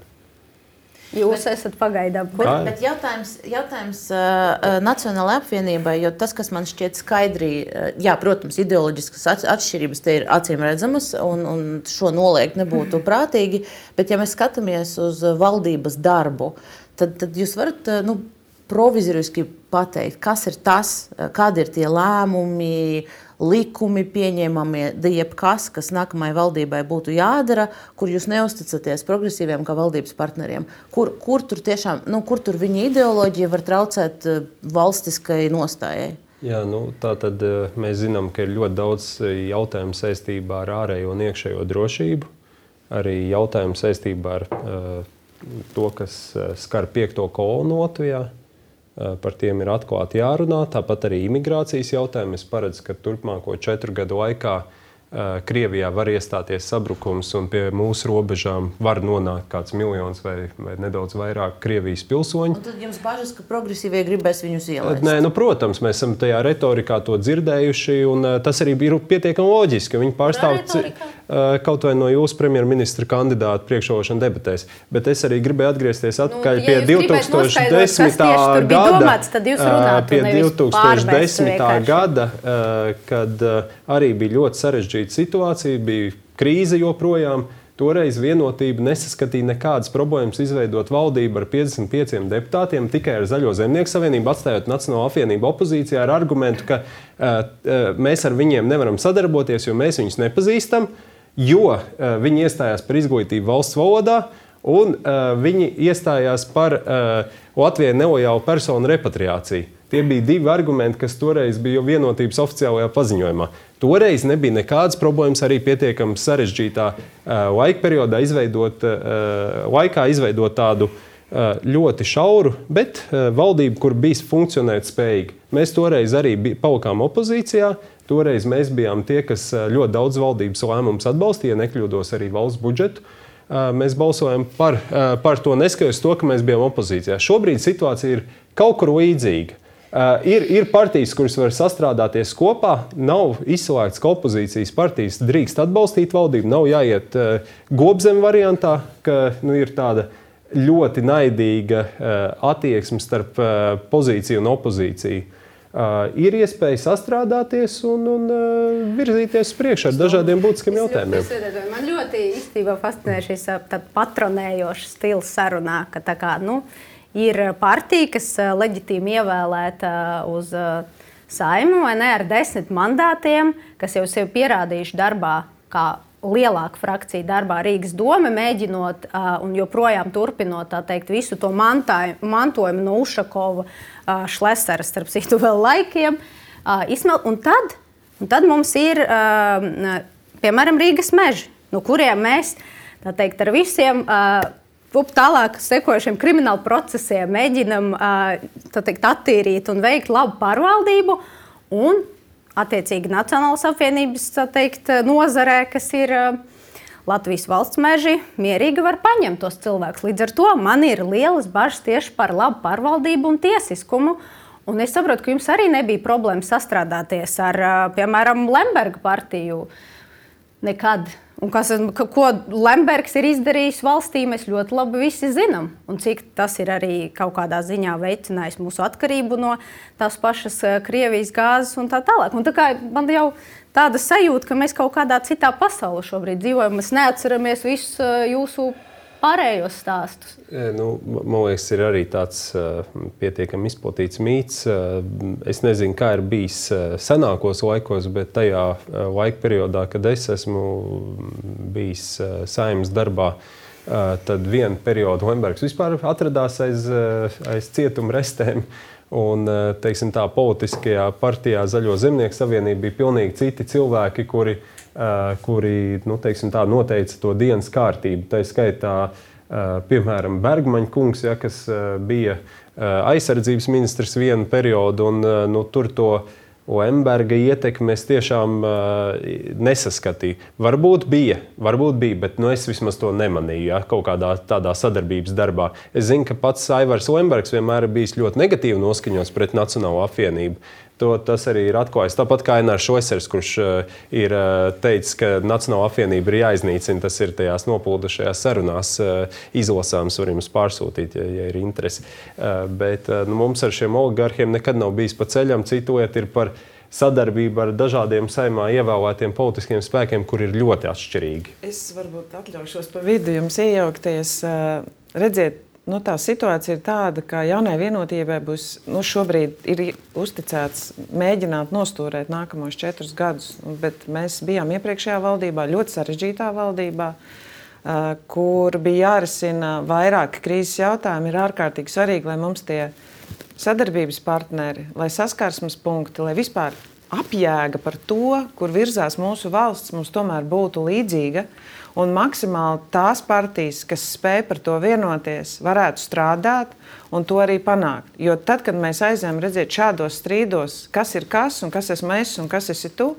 Jūs bet, esat pagaidām. Bet, bet jautājums, jautājums uh, Nacionālajai apvienībai, jo tas, kas man šķiet skaidri, uh, jā, protams, ideoloģiskas atšķirības te ir acīm redzamas, un, un šo noliegt nebūtu prātīgi. Bet, ja mēs skatāmies uz valdības darbu, tad, tad jūs varat nu, provizoriski pateikt, kas ir tas, kādi ir tie lēmumi likumi pieņemami, jebkas, kas nākamajai valdībai būtu jādara, kur jūs neusticaties progresīviem kā valdības partneriem. Kur, kur tur tiešām, nu, kur tur viņa ideoloģija var traucēt eh, valstiskai nostājai? Jā, nu, tā tad eh, mēs zinām, ka ir ļoti daudz eh, jautājumu saistībā ar ārējo un iekšējo drošību. Arī jautājumu saistībā ar uh, to, kas skar piekto kolonu Latvijā. Eh, par tiem ir atklāti jārunā. Tāpat arī imigrācijas jautājumi. Es paredzu, ka turpmāko četru gadu laikā Eh, Krievijā var iestāties sabrukums, un pie mūsu robežām var nonākt kāds miljons vai, vai nedaudz vairāk Krievijas pilsoņu. Un tad jums bažas, ka progresīvie gribēs viņus ielaist? Nē, nu, protams, mēs esam tajā retorikā to dzirdējuši, un tas arī bija pietiekami loģiski. Viņi pārstāv kaut vai no jūsu premjerministra kandidāta priekšrošana debatēs. Bet es arī gribēju atgriezties nu, atpakaļ nu, ja pie 2010. gada. Domāts, jūs runājat pie 2010. gada, uh, kad uh, arī bija ļoti sarežģīta situācija, bija krīze joprojām. Toreiz vienotība nesaskatīja nekādas problēmas izveidot valdību ar 55 deputātiem, tikai ar Zaļo zemnieku savienību, atstājot Nacionālo apvienību opozīcijā ar argumentu, ka uh, uh, mēs ar viņiem nevaram sadarboties, jo mēs viņus nepazīstam, jo uh, viņi iestājās par izglītību valsts valodā. un uh, viņi iestājās par uh, Latvijai nelojālu personu repatriāciju. Tie bija divi argumenti, kas toreiz bija vienotības oficiālajā paziņojumā. Toreiz nebija nekādas problēmas arī pietiekami sarežģītā uh, laika periodā izveidot, uh, laikā izveidot tādu uh, ļoti šauru, bet uh, valdību, kur bija funkcionēt spējīga. Mēs toreiz arī palikām opozīcijā. Toreiz mēs bijām tie, kas ļoti daudz valdības lēmumus atbalstīja, nekļūdos arī valsts budžetu. Mēs balsojam par, par to neskatoties to, ka mēs bijām opozīcijā. Šobrīd situācija ir kaut kur līdzīga. Ir, ir partijas, kuras var sastrādāties kopā. Nav izslēgts, ka opozīcijas partijas drīkst atbalstīt valdību. Nav jāiet gobzem variantā, ka nu, ir tāda ļoti naidīga attieksme starp pozīciju un opozīciju. Uh, ir iespēja sastrādāties un, un uh, virzīties uz priekšu ar dažādiem būtiskiem jautājumiem. Man ļoti īstenībā fascinē šis patronējošs stils sarunā, ka kā. Nu, ir partija, kas eh, leģitīmi ievēlēta uz eh, saimu vai ne ar desmit mandātiem, kas jau sev pierādījuši darbā kā lielāka frakcija darbā Rīgas doma, mēģinot uh, un joprojām turpinot teikt, visu to mantāju, mantojumu no Ušakova, uh, Šlesera, starp citu, vēl laikiem. Uh, izsmelt, un, tad, un tad mums ir, uh, piemēram, Rīgas meži, no kuriem mēs teikt, ar visiem. Uh, Tālāk, sekojošiem krimināla procesiem, mēģinam teikt, attīrīt un veikt labu pārvaldību. Un, attiecīgi, Nacionālās apvienības teikt, nozarē, kas ir Latvijas valsts meži, mierīgi var paņemt tos cilvēkus. Līdz ar to man ir lielas bažas tieši par labu pārvaldību un tiesiskumu. Un es saprotu, ka jums arī nebija problēma sastrādāties ar, piemēram, Lemberga partiju nekad. Un kas, ko Lembergs ir izdarījis valstī, mēs ļoti labi visi zinām. Un cik tas ir arī kaut kādā ziņā veicinājis mūsu atkarību no tās pašas eh, Krievijas gāzes un tā tālāk. Un tā kā man jau tāda sajūta, ka mēs kaut kādā citā pasaulē šobrīd dzīvojam, mēs neatceramies visus eh, jūsu pārējos stāstus? Nu, man liekas, ir arī tāds pietiekami izplatīts mīts. Es nezinu, kā ir bijis senākos laikos, bet tajā laika periodā, kad es esmu bijis saimnes darbā, tad vienu periodu Lembergs vispār atradās aiz, aiz cietuma restēm. Un, teiksim, tā politiskajā partijā Zaļo zemnieku savienība bija pilnīgi citi cilvēki, kuri uh, kuri nu, teiksim, tā, noteica to dienas kārtību. Tā skaitā, piemēram, Bergmaņa kungs, ja, kas bija aizsardzības ministrs vienu periodu, un nu, tur to Lemberga ietekmi es tiešām nesaskatīju. Varbūt bija, varbūt bija, bet nu, es vismaz to nemanīju ja, kaut kādā tādā sadarbības darbā. Es zinu, ka pats Aivars Lembergs vienmēr ir bijis ļoti negatīvi noskaņots pret Nacionālo apvienību. To, tas arī ir atklājis. Tāpat kā Ainārs Šoisers, kurš uh, ir uh, teicis, ka Nacionāla apvienība ir jāiznīcina, tas ir tajās nopuldušajās sarunās uh, izlasāms, var jums pārsūtīt, ja, ja ir interesi. Uh, bet uh, nu, mums ar šiem oligarhiem nekad nav bijis pa ceļam. Citu lieta ir par sadarbību ar dažādiem saimā ievēlētiem politiskiem spēkiem, kur ir ļoti atšķirīgi. Es varbūt atļaušos pa vidu jums iejaukties. Uh, redziet, nu, tā situācija ir tāda, ka jaunai vienotībai būs nu, šobrīd uzticēts mēģināt nostūrēt nākamos četrus gadus. Bet mēs bijām iepriekšējā valdībā, ļoti sarežģītā valdībā, kur bija jārisina vairāki krīzes jautājumi. Ir ārkārtīgi svarīgi, lai mums tie sadarbības partneri, lai saskarsmes punkti, lai vispār apjēga par to, kur virzās mūsu valsts, mums tomēr būtu līdzīga. Un maksimāli tās partijas, kas spēj par to vienoties, varētu strādāt un to arī panākt. Jo tad, kad mēs aizējām redzēt šādos strīdos, kas ir kas un kas esmu es un kas esi tu,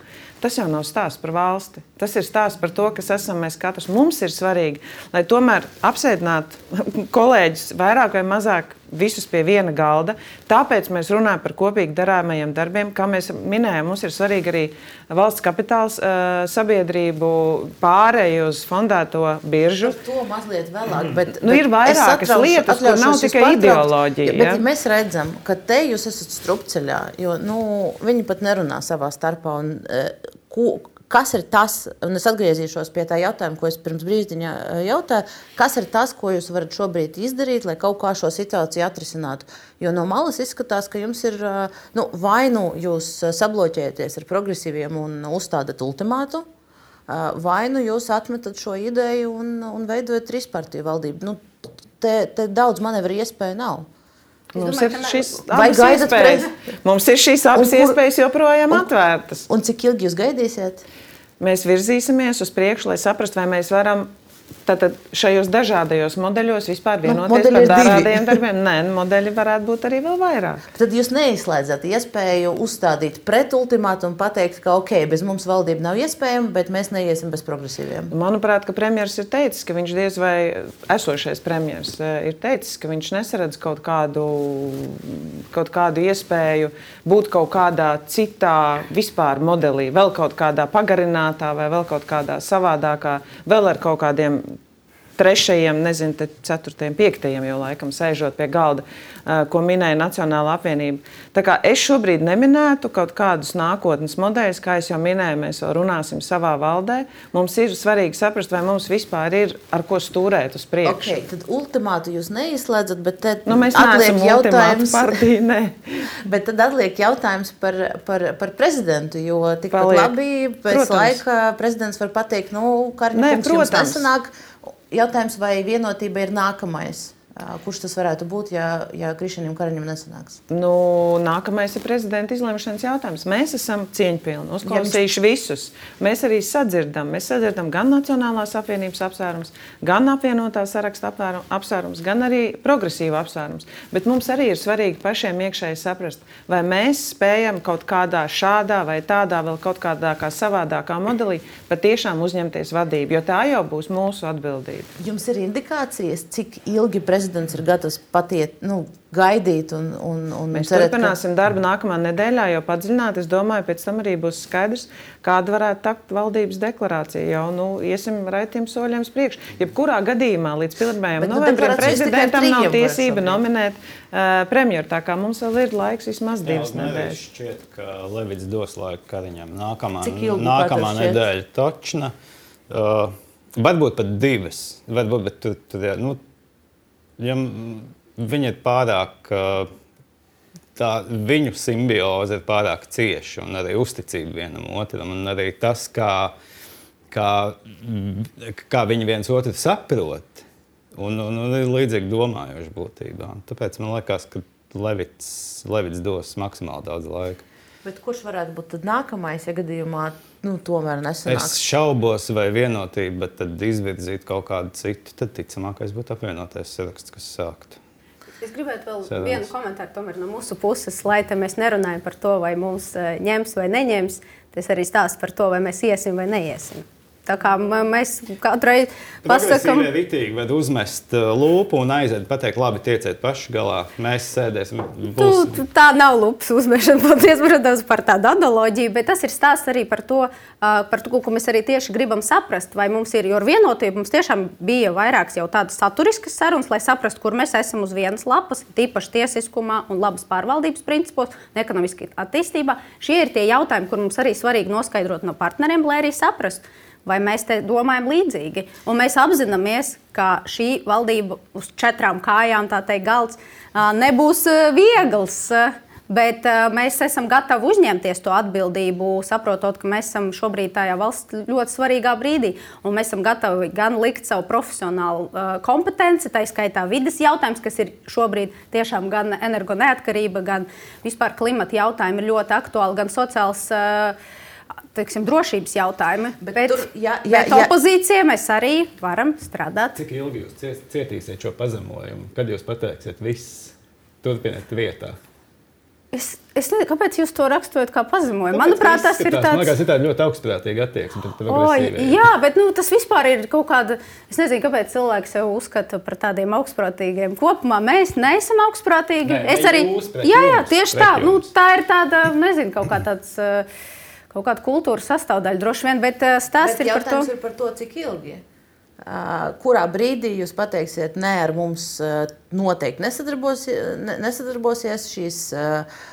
tas jau nav stāsts par valsti. Tas ir stāsts par to, kas esam mēs katrs. Mums ir svarīgi, lai tomēr apsēdinātu kolēģus vairāk vai mazāk visus pie viena galda. Tāpēc mēs runājam par kopīgi darāmajiem darbiem. Kā mēs minējām, mums ir svarīgi arī valsts kapitāls uh, sabiedrību pārēju uz fondēto biržu. Par to mazliet vēlāk. Bet, nu, ir vairākas lietas, kur nav tikai ideoloģija. Bet, ja mēs redzam, ka te jūs esat strupceļā, jo nu, viņi pat nerunā savā starpā. Un, uh, ko, Kas ir tas, un es atgriezīšos pie tā jautājuma, ko es pirms brīdiņa eh, jautāju, kas ir tas, ko jūs varat šobrīd izdarīt, lai kaut kā šo situāciju atrisinātu? Jo no malas izskatās, ka jums ir nu, vai nu jūs sabloķēties ar progresīviem un uzstādat ultimātu, vai nu jūs atmetat šo ideju un, un veidojat trīspartiju valdību. Nu, te, te daudz manevru iespēju nav. Mums domāju, ir, šis, iespējas, mums ir šīs abas kur, iespējas joprojām un, atvērtas. Un cik ilgi jūs gaidīsiet? Mēs virzīsimies uz priekšu, lai saprastu, vai mēs varam Tātad šajos dažādajos modeļos vispār nu, vienoties nu, par dažādiem darbiem. Nē, nu, modeļi varētu būt arī vēl vairāk. Tad jūs neizslēdzat iespēju uzstādīt pretultimātu un pateikt, ka ok, bez mums valdība nav iespējama, bet mēs neiesim bez progresīviem. Manuprāt, ka premjerministrs ir teicis, ka viņš diez vai esošais premjerministrs eh, ir teicis, ka viņš nesaredz kaut kādu, kaut kādu iespēju būt kaut kādā citā vispār modelī, vēl kaut kādā pagarinātā vai vēl kaut kādā savādākā, vēl ar kaut kādiem time trešajiem, nezinu, ceturtajiem, piektajiem jau laikam sēžot pie galda, ko minēja Nacionāla apvienība. Tā kā es šobrīd neminētu kaut kādus nākotnes modeļus, kā jau minēju, mēs vēl runāsim savā valdē. Mums ir svarīgi saprast, vai mums vispār ir ar ko stūrēt uz priekšu. Okay, tad ultimātu jūs neizslēdzat, bet tad nu, mēs atliek jautājums, partija, ne. bet tad atliek jautājums par, par, par prezidentu, jo tikpat labi pēc protams. laika prezidents var pateikt, nu, Karņa kungs jums nesanāk. Jautājums, vai vienotība ir nākamais? Kurš tas varētu būt, ja, ja Krišņam Karaņam nesanāks? Nu, nākamais ir prezidenta izlemšanas jautājums. Mēs esam cieņpilni, uzklausījuši ja, visus. Mēs arī sadzirdam. Mēs sadzirdam gan Nacionālās apvienības apsvērums, gan apvienotā saraksta apsvērums, gan arī progresīvu apsvērums. Bet mums arī ir svarīgi pašiem iekšēji saprast, vai mēs spējam kaut kādā šādā vai tādā, vēl kaut kādā kā savādākā modelī patiešām uzņemties vadību, jo tā jau būs mūsu atbildība. Jums ir indikācijas, cik ilgi prezidents prezidents ir gatavs patiet, nu, gaidīt. Un, un, un Mēs cerēt, turpināsim ka... darbu nākamā nedēļā, jau padziļināt. Es domāju, pēc tam arī būs skaidrs, kāda varētu tapt valdības deklarācija. Jau nu, iesim raitiem soļiem priekš. Jebkurā gadījumā līdz 1. Nu, novembrim prezidentam nav tiesība nominēt uh, premjeru. Tā kā mums vēl ir laiks vismaz divas nedēļas. Šķiet, ka Levits dos laiku Kariņam. Nākamā, nākamā nedēļa točna. Uh, Varbūt pat divas. Varbūt, bet tur, tur, nu, ja viņi ir pārāk, tā viņu simbioze ir pārāk cieša un arī uzticība vienam otram, un arī tas, kā, kā, kā viņi viens otru saprot, un, un, un ir līdzīgi domājoši būtībā. Tāpēc man liekas, ka Levits, Levits dos maksimāli daudz laika. Bet kurš varētu būt nākamais, ja gadījumā nu, tomēr nesanāks? Es šaubos, vai vienotība, bet tad izvirzīt kaut kādu citu, tad ticamākais būtu apvienotais saraksts, kas sāktu. Es gribētu vēl Sēdās. vienu komentāru no mūsu puses, lai mēs nerunājam par to, vai mums eh, ņems vai neņems. Tas arī stāsta par to, vai mēs iesim vai neiesim. Tā kā mēs katru reizi pasakām, ka ritīgi var uzmest uh, lūpu un aiziet, pateikt, labi, tieciet paši galā. Mēs sēdēsim. Būs... Tu, tā nav lupas uzmešana, paldies, protams, par tādu analoģiju, bet tas ir stāsts arī par to, par to, ko mēs arī tieši gribam saprast, vai mums ir, jo ar vienotību mums tiešām bija vairākas jau tādas saturiskas sarunas, lai saprastu, kur mēs esam uz vienas lapas, tīpaši tiesiskumā un labas pārvaldības principos ekonomiskā attīstībā. Šie ir tie jautājumi, kur mums arī svarīgi noskaidrot no partneriem, lai arī saprastu vai mēs te domājam līdzīgi. Un mēs apzināmies, ka šī valdība uz četrām kājām, tā teikt, galds nebūs viegls. Bet mēs esam gatavi uzņemties to atbildību, saprotot, ka mēs esam šobrīd tajā valsts ļoti svarīgā brīdī. Mēs esam gatavi gan likt savu profesionālu kompetenci, tā skaitā vidas jautājums, kas ir šobrīd tiešām gan energo neatkarība, gan vispār klimata jautājumi ir ļoti aktuāli, gan sociāls. Uh, teiksim, drošības jautājumi. Bet, bet, tur, ja, ja, bet opozīcija mēs arī varam strādāt. Cik ilgi jūs cietīsiet šo pazemojumu? Kad jūs pateiksiet, viss turpiniet vietā? Es, es nezinu, kāpēc jūs to raksturojat kā pazemojumu. Manuprāt, tas ir tāds... Man liekas, ir tāda ļoti augstprātīga attieksme. O, jā, bet nu, tas vispār ir kaut kāda. Es nezinu, kāpēc cilvēki sev uzskata par tādiem augstprātīgiem. Kopumā mēs neesam augstprātīgi. Nē, es arī. Jā, jā, tieši tā. Nu, tā ir tāda, nezinu, kaut kā tāds. Uh, kaut kāda kultūras sastāvdaļa droši vien, bet eh, stāsts bet ir par to. ir par to, cik ilgi. Kurā brīdī jūs pateiksiet, nē, ar mums noteikti nesadarbosies, nesadarbosies šīs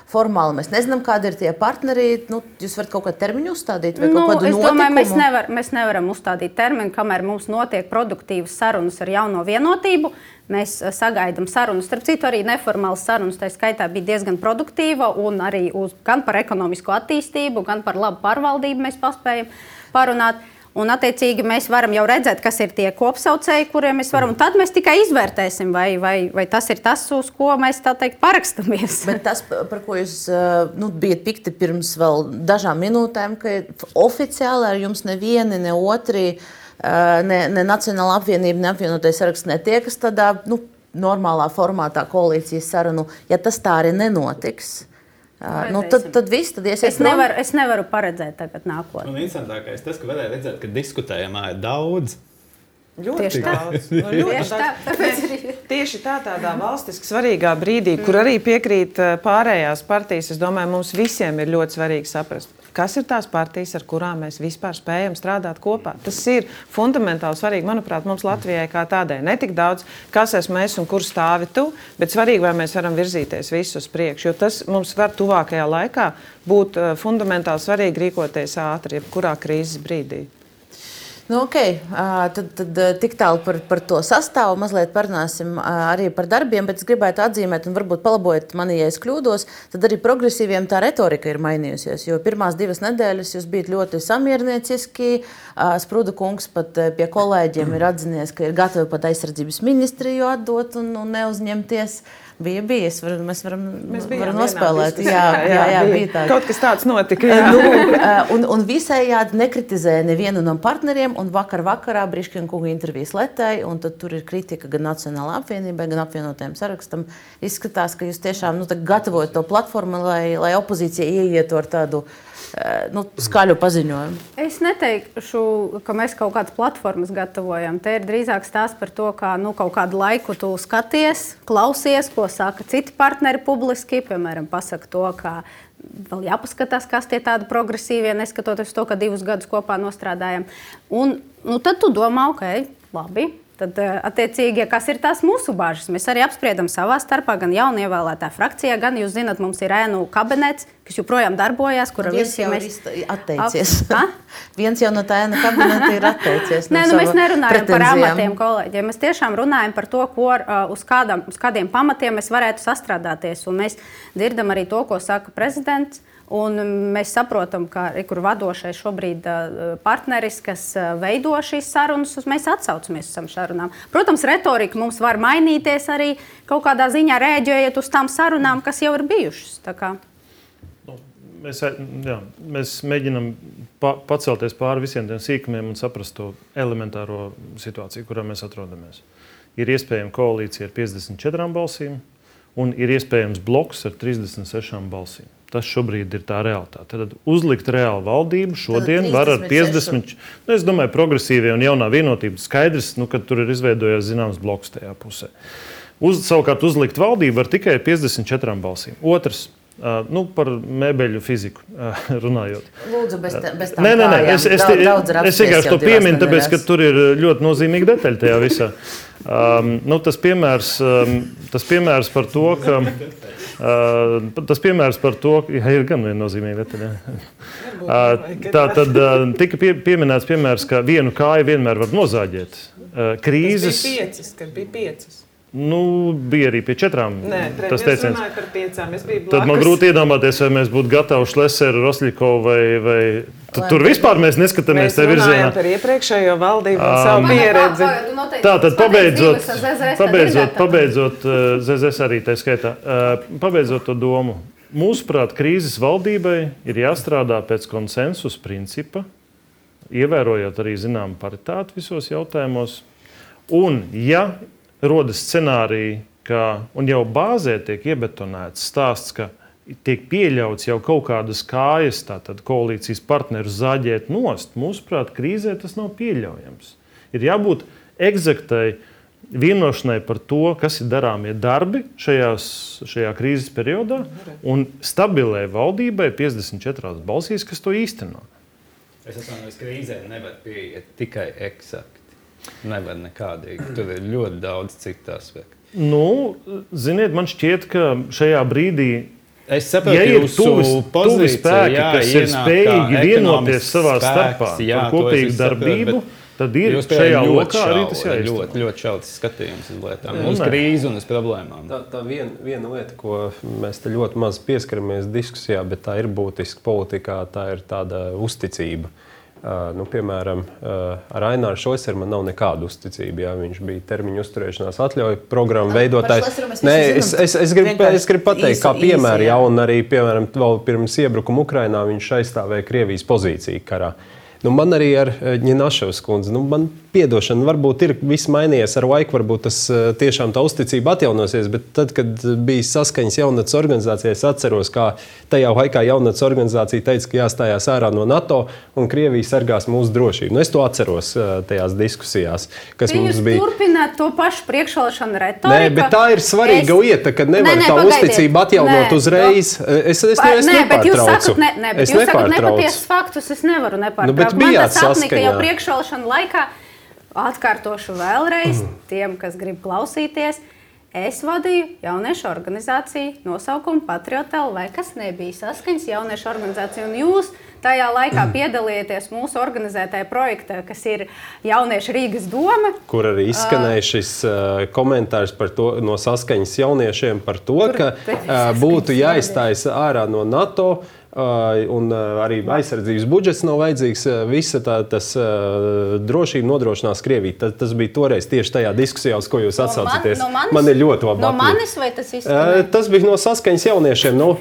formāli. Mēs nezinām, kādi ir tie partneri. Nu, jūs varat kaut kādu termiņu uzstādīt, vai nu, kaut kādu notikumu? Domāju, mēs, nevar, mēs nevaram uzstādīt termiņu, kamēr mums notiek produktīvas sarunas ar jauno vienotību. Mēs sagaidām sarunas. Starp citu, arī neformālas sarunas tā skaitā bija diezgan produktīva un arī uz, gan par ekonomisko attīstību, gan par labu pārvaldību mēs paspējam parunāt. Un, attiecīgi, mēs varam jau redzēt, kas ir tie kopsaucēji, kuriem mēs varam. Tad mēs tikai izvērtēsim, vai, vai, vai tas ir tas, uz ko mēs teikt, parakstamies. Bet tas, par ko jūs nu, bijat pikti pirms dažām minūtēm, ka oficiāli ar jums nevieni, ne otri, ne, ne Nacionāla apvienība, ne apvienotais saraksts netiekas tādā nu, normālā formātā koalīcijas sarunu. Ja tas tā arī nenotiks, Uh, nu, tad, tad viss tad es, nevaru, es nevaru paredzēt tagad nākotnē. Un interesantākais tas, ka varēja redzēt, ka diskutējumā ir daudz. Ļoti tieši daudz. Nu, ļoti tieši. Tā, tieši tā, tādā valstiski svarīgā brīdī, kur arī piekrīt pārējās partijas, es domāju, mums visiem ir ļoti svarīgi saprast, kas ir tās partijas, ar kurām mēs vispār spējam strādāt kopā. Tas ir fundamentāli svarīgi, manuprāt, mums Latvijai kā tādai. Ne tik daudz, kas esmu es un kur stāvi tu, bet svarīgi, vai mēs varam virzīties visus uz priekšu. Jo tas mums var tuvākajā laikā būt uh, fundamentāli svarīgi rīkoties ātri, jebkurā krīzes brīdī. Nu, okay. Tad, tad tik tālu par, par to sastāvu. Mazliet parunāsim arī par darbiem, bet es gribētu atzīmēt, un varbūt palabojiet mani, ja es kļūdos, tad arī progresīviem tā retorika ir mainījusies. Jo pirmās divas nedēļas jūs bijat ļoti samiernieciski. Sprūda kungs pat pie kolēģiem ir atzinies, ka ir gatavi pat aizsardzības ministriju atdot un, un neuzņemties. Uh, Bija bijis, var, mēs varam, mēs varam nospēlēt. Jā, jā, jā, jā, bija tā. Kaut kas tāds notika. Nu, un, un visējādi nekritizēja nevienu no partneriem. Un vakar vakarā Briškina kunga intervijas letēji, un tur ir kritika gan Nacionālajai apvienībai, gan apvienotajam sarakstam. Izskatās, ka jūs tiešām nu, gatavojat to platformu, lai, lai opozīcija ieietu ar tādu uh, nu, skaļu paziņojumu? Es neteikšu, ka mēs kaut kādas platformas gatavojam. Te ir drīzāk stāsts par to, kā nu, kaut kādu laiku tu skaties, klausies, ko saka citi partneri publiski. Piemēram, pasaka to, ka vēl jāpaskatās, kas tie tādi progresīvie, neskatoties to, ka divus gadus kopā nostrādājam. Un nu, tad tu domā, ok, labi Tad, eh, attiecīgi, kas ir tās mūsu bažas? Mēs arī apspriedam savā starpā, gan jaunievēlētā frakcijā, gan jūs zināt, mums ir ēnu kabinets, kas joprojām darbojas, kur visiem ir atteicies. Ap, Viens jau no tā ēnu kabineta ir atteicies. Nē, nu, mēs nerunājam par amatiem, kolēģiem. Mēs tiešām runājam par to, ko, uh, uz, kādam, uz kādiem pamatiem mēs varētu sastrādāties. Un mēs dzirdam arī to, ko saka prezidents. Un mēs saprotam, ka ir vadošais šobrīd partneris, kas veido šīs sarunas, mēs atsaucamies uz šīm sarunām. Protams, retorika mums var mainīties arī kaut kādā ziņā rēģējot uz tām sarunām, kas jau ir bijušas. Nu, mēs, jā, mēs mēģinām pa, pacelties pāri visiem tiem sīkumiem un saprast to elementāro situāciju, kurā mēs atrodamies. Ir iespējama koalīcija ar 54 balsīm, un ir iespējams bloks ar 36 balsīm. Tas šobrīd ir tā realitāte. Tad uzlikt reālu valdību šodien var ar 50. Nu, es domāju, progresīvie un jaunā vienotība skaidrs, nu, ka tur ir izveidojies zināms bloks tajā pusē. Uz, savukārt uzlikt valdību var tikai ar 54 balsīm. Otrs. Uh, nu, par mēbeļu fiziku uh, runājot. Lūdzu, bez, tā, bez nē, nē, nē, es, es, daudz, es, es vienkārši to pieminu, tāpēc, ka tur ir ļoti nozīmīga detaļa tajā visā. Um, nu, tas, piemērs, um, tas piemērs par to, ka Uh, tas piemērs par to, ka ja, ir gan viennozīmīga detaļa. Uh, tā tad uh, tika pie, pieminēts piemērs, ka vienu kāju vienmēr var nozāģēt. Uh, krīzes. Tas bija piecas, kad bija piecas. Nu, bija arī pie četrām. Nē, tas teiciens. Tad man grūti iedomāties, vai mēs būtu gatavi Šlēsēru, Roslikovu vai, vai Tad, tur vispār mēs neskatāmies tajā virzienā. Par iepriekšējo valdību un savu um, pieredzi. Tā tad pabeidzot, pabeidzot, pabeidzot ZZS arī tā skaitā, pabeidzot to domu. Mūsuprāt, krīzes valdībai ir jāstrādā pēc konsensus principa, ievērojot arī zināmu paritāti visos jautājumos. Un, ja rodas scenāriji, ka, un jau bāzē tiek iebetonēts stāsts, ka tiek pieļauts jau kaut kādas kājas, tātad koalīcijas partneru zaģēt nost, mūsuprāt, krīzē tas nav pieļaujams. Ir jābūt eksaktai vienošanai par to, kas ir darāmie darbi šajās, šajā krīzes periodā, un stabilai valdībai 54 balsīs, kas to īsteno. Es atvainojos, ka krīzē nevar pieiet tikai eksakti. Nevar nekādīgi. Tur ir ļoti daudz citu aspektu. Nu, ziniet, man šķiet, ka šajā brīdī Es saprotu, ja ir tuvi, tuvi spēki, jā, kas ir spējīgi vienoties savā spēks, starpā jā, par kopīgu darbību. Tad ir šajā lokā arī tas jāizsaka. Ļoti, ļoti šaubas skatījums uz lietām, uz krīzi un uz problēmām. Tā, tā vien, viena lieta, ko mēs te ļoti maz pieskaramies diskusijā, bet tā ir būtiska politikā, tā ir tāda uzticība. Nu, piemēram, ar Aināru Šoiseru man nav nekāda uzticība. Jā, viņš bija termiņu uzturēšanās atļauju programmu veidotājs. Nē, es, es, es, gribu, es gribu pateikt, kā piemēru, jā, un arī piemēram, pirms iebrukuma Ukrainā viņš aizstāvēja Krievijas pozīciju karā. Nu, man arī ar Ņinaševas kundzi, nu, man Piedošana varbūt ir viss mainījies ar laiku, varbūt tas eh, tiešām tā uzticība atjaunosies, bet tad, kad bija saskaņas jaunatnes organizācijā, es atceros, kā tajā laikā jaunatnes organizācija teica, ka jāstājās ārā no NATO un Krievija sargās mūsu drošību. Nu, es to atceros eh, tajās diskusijās, kas Jūs mums bija. Turpināt to pašu priekšvēlēšanu retoriku. Nē, bet tā ir svarīga es... lieta, ka nevar nē, nē, tā pagaidiet. uzticība atjaunot nē, uzreiz. Es, es, es, es nē, bet jūs sakat, ne, ne, bet es jūs sakat nepatiesus faktus, es nevaru nepārtraukt. Nu, bet Man tas apnika jau priekšvēlēšanu laikā. Atkārtošu vēlreiz mm. tiem, kas grib klausīties. Es vadīju jauniešu organizāciju nosaukumu Patriota LV, kas nebija saskaņas jauniešu organizācija. Un jūs tajā laikā mm. piedalījāties mūsu organizētajā projektā, kas ir Jauniešu Rīgas doma. Kur arī izskanēja šis uh, komentārs to, no saskaņas jauniešiem par to, ka uh, būtu jāizstājas ārā no NATO. Uh, un arī aizsardzības budžets nav vajadzīgs. Visa tā tas, drošība nodrošinās Krieviju. Tas, tas bija toreiz tieši tajā diskusijā, uz ko jūs no atsaucaties. Man, no manis, man ir ļoti labi. No manis vai tas izskanēja? Tas bija no saskaņas jauniešiem. Nu,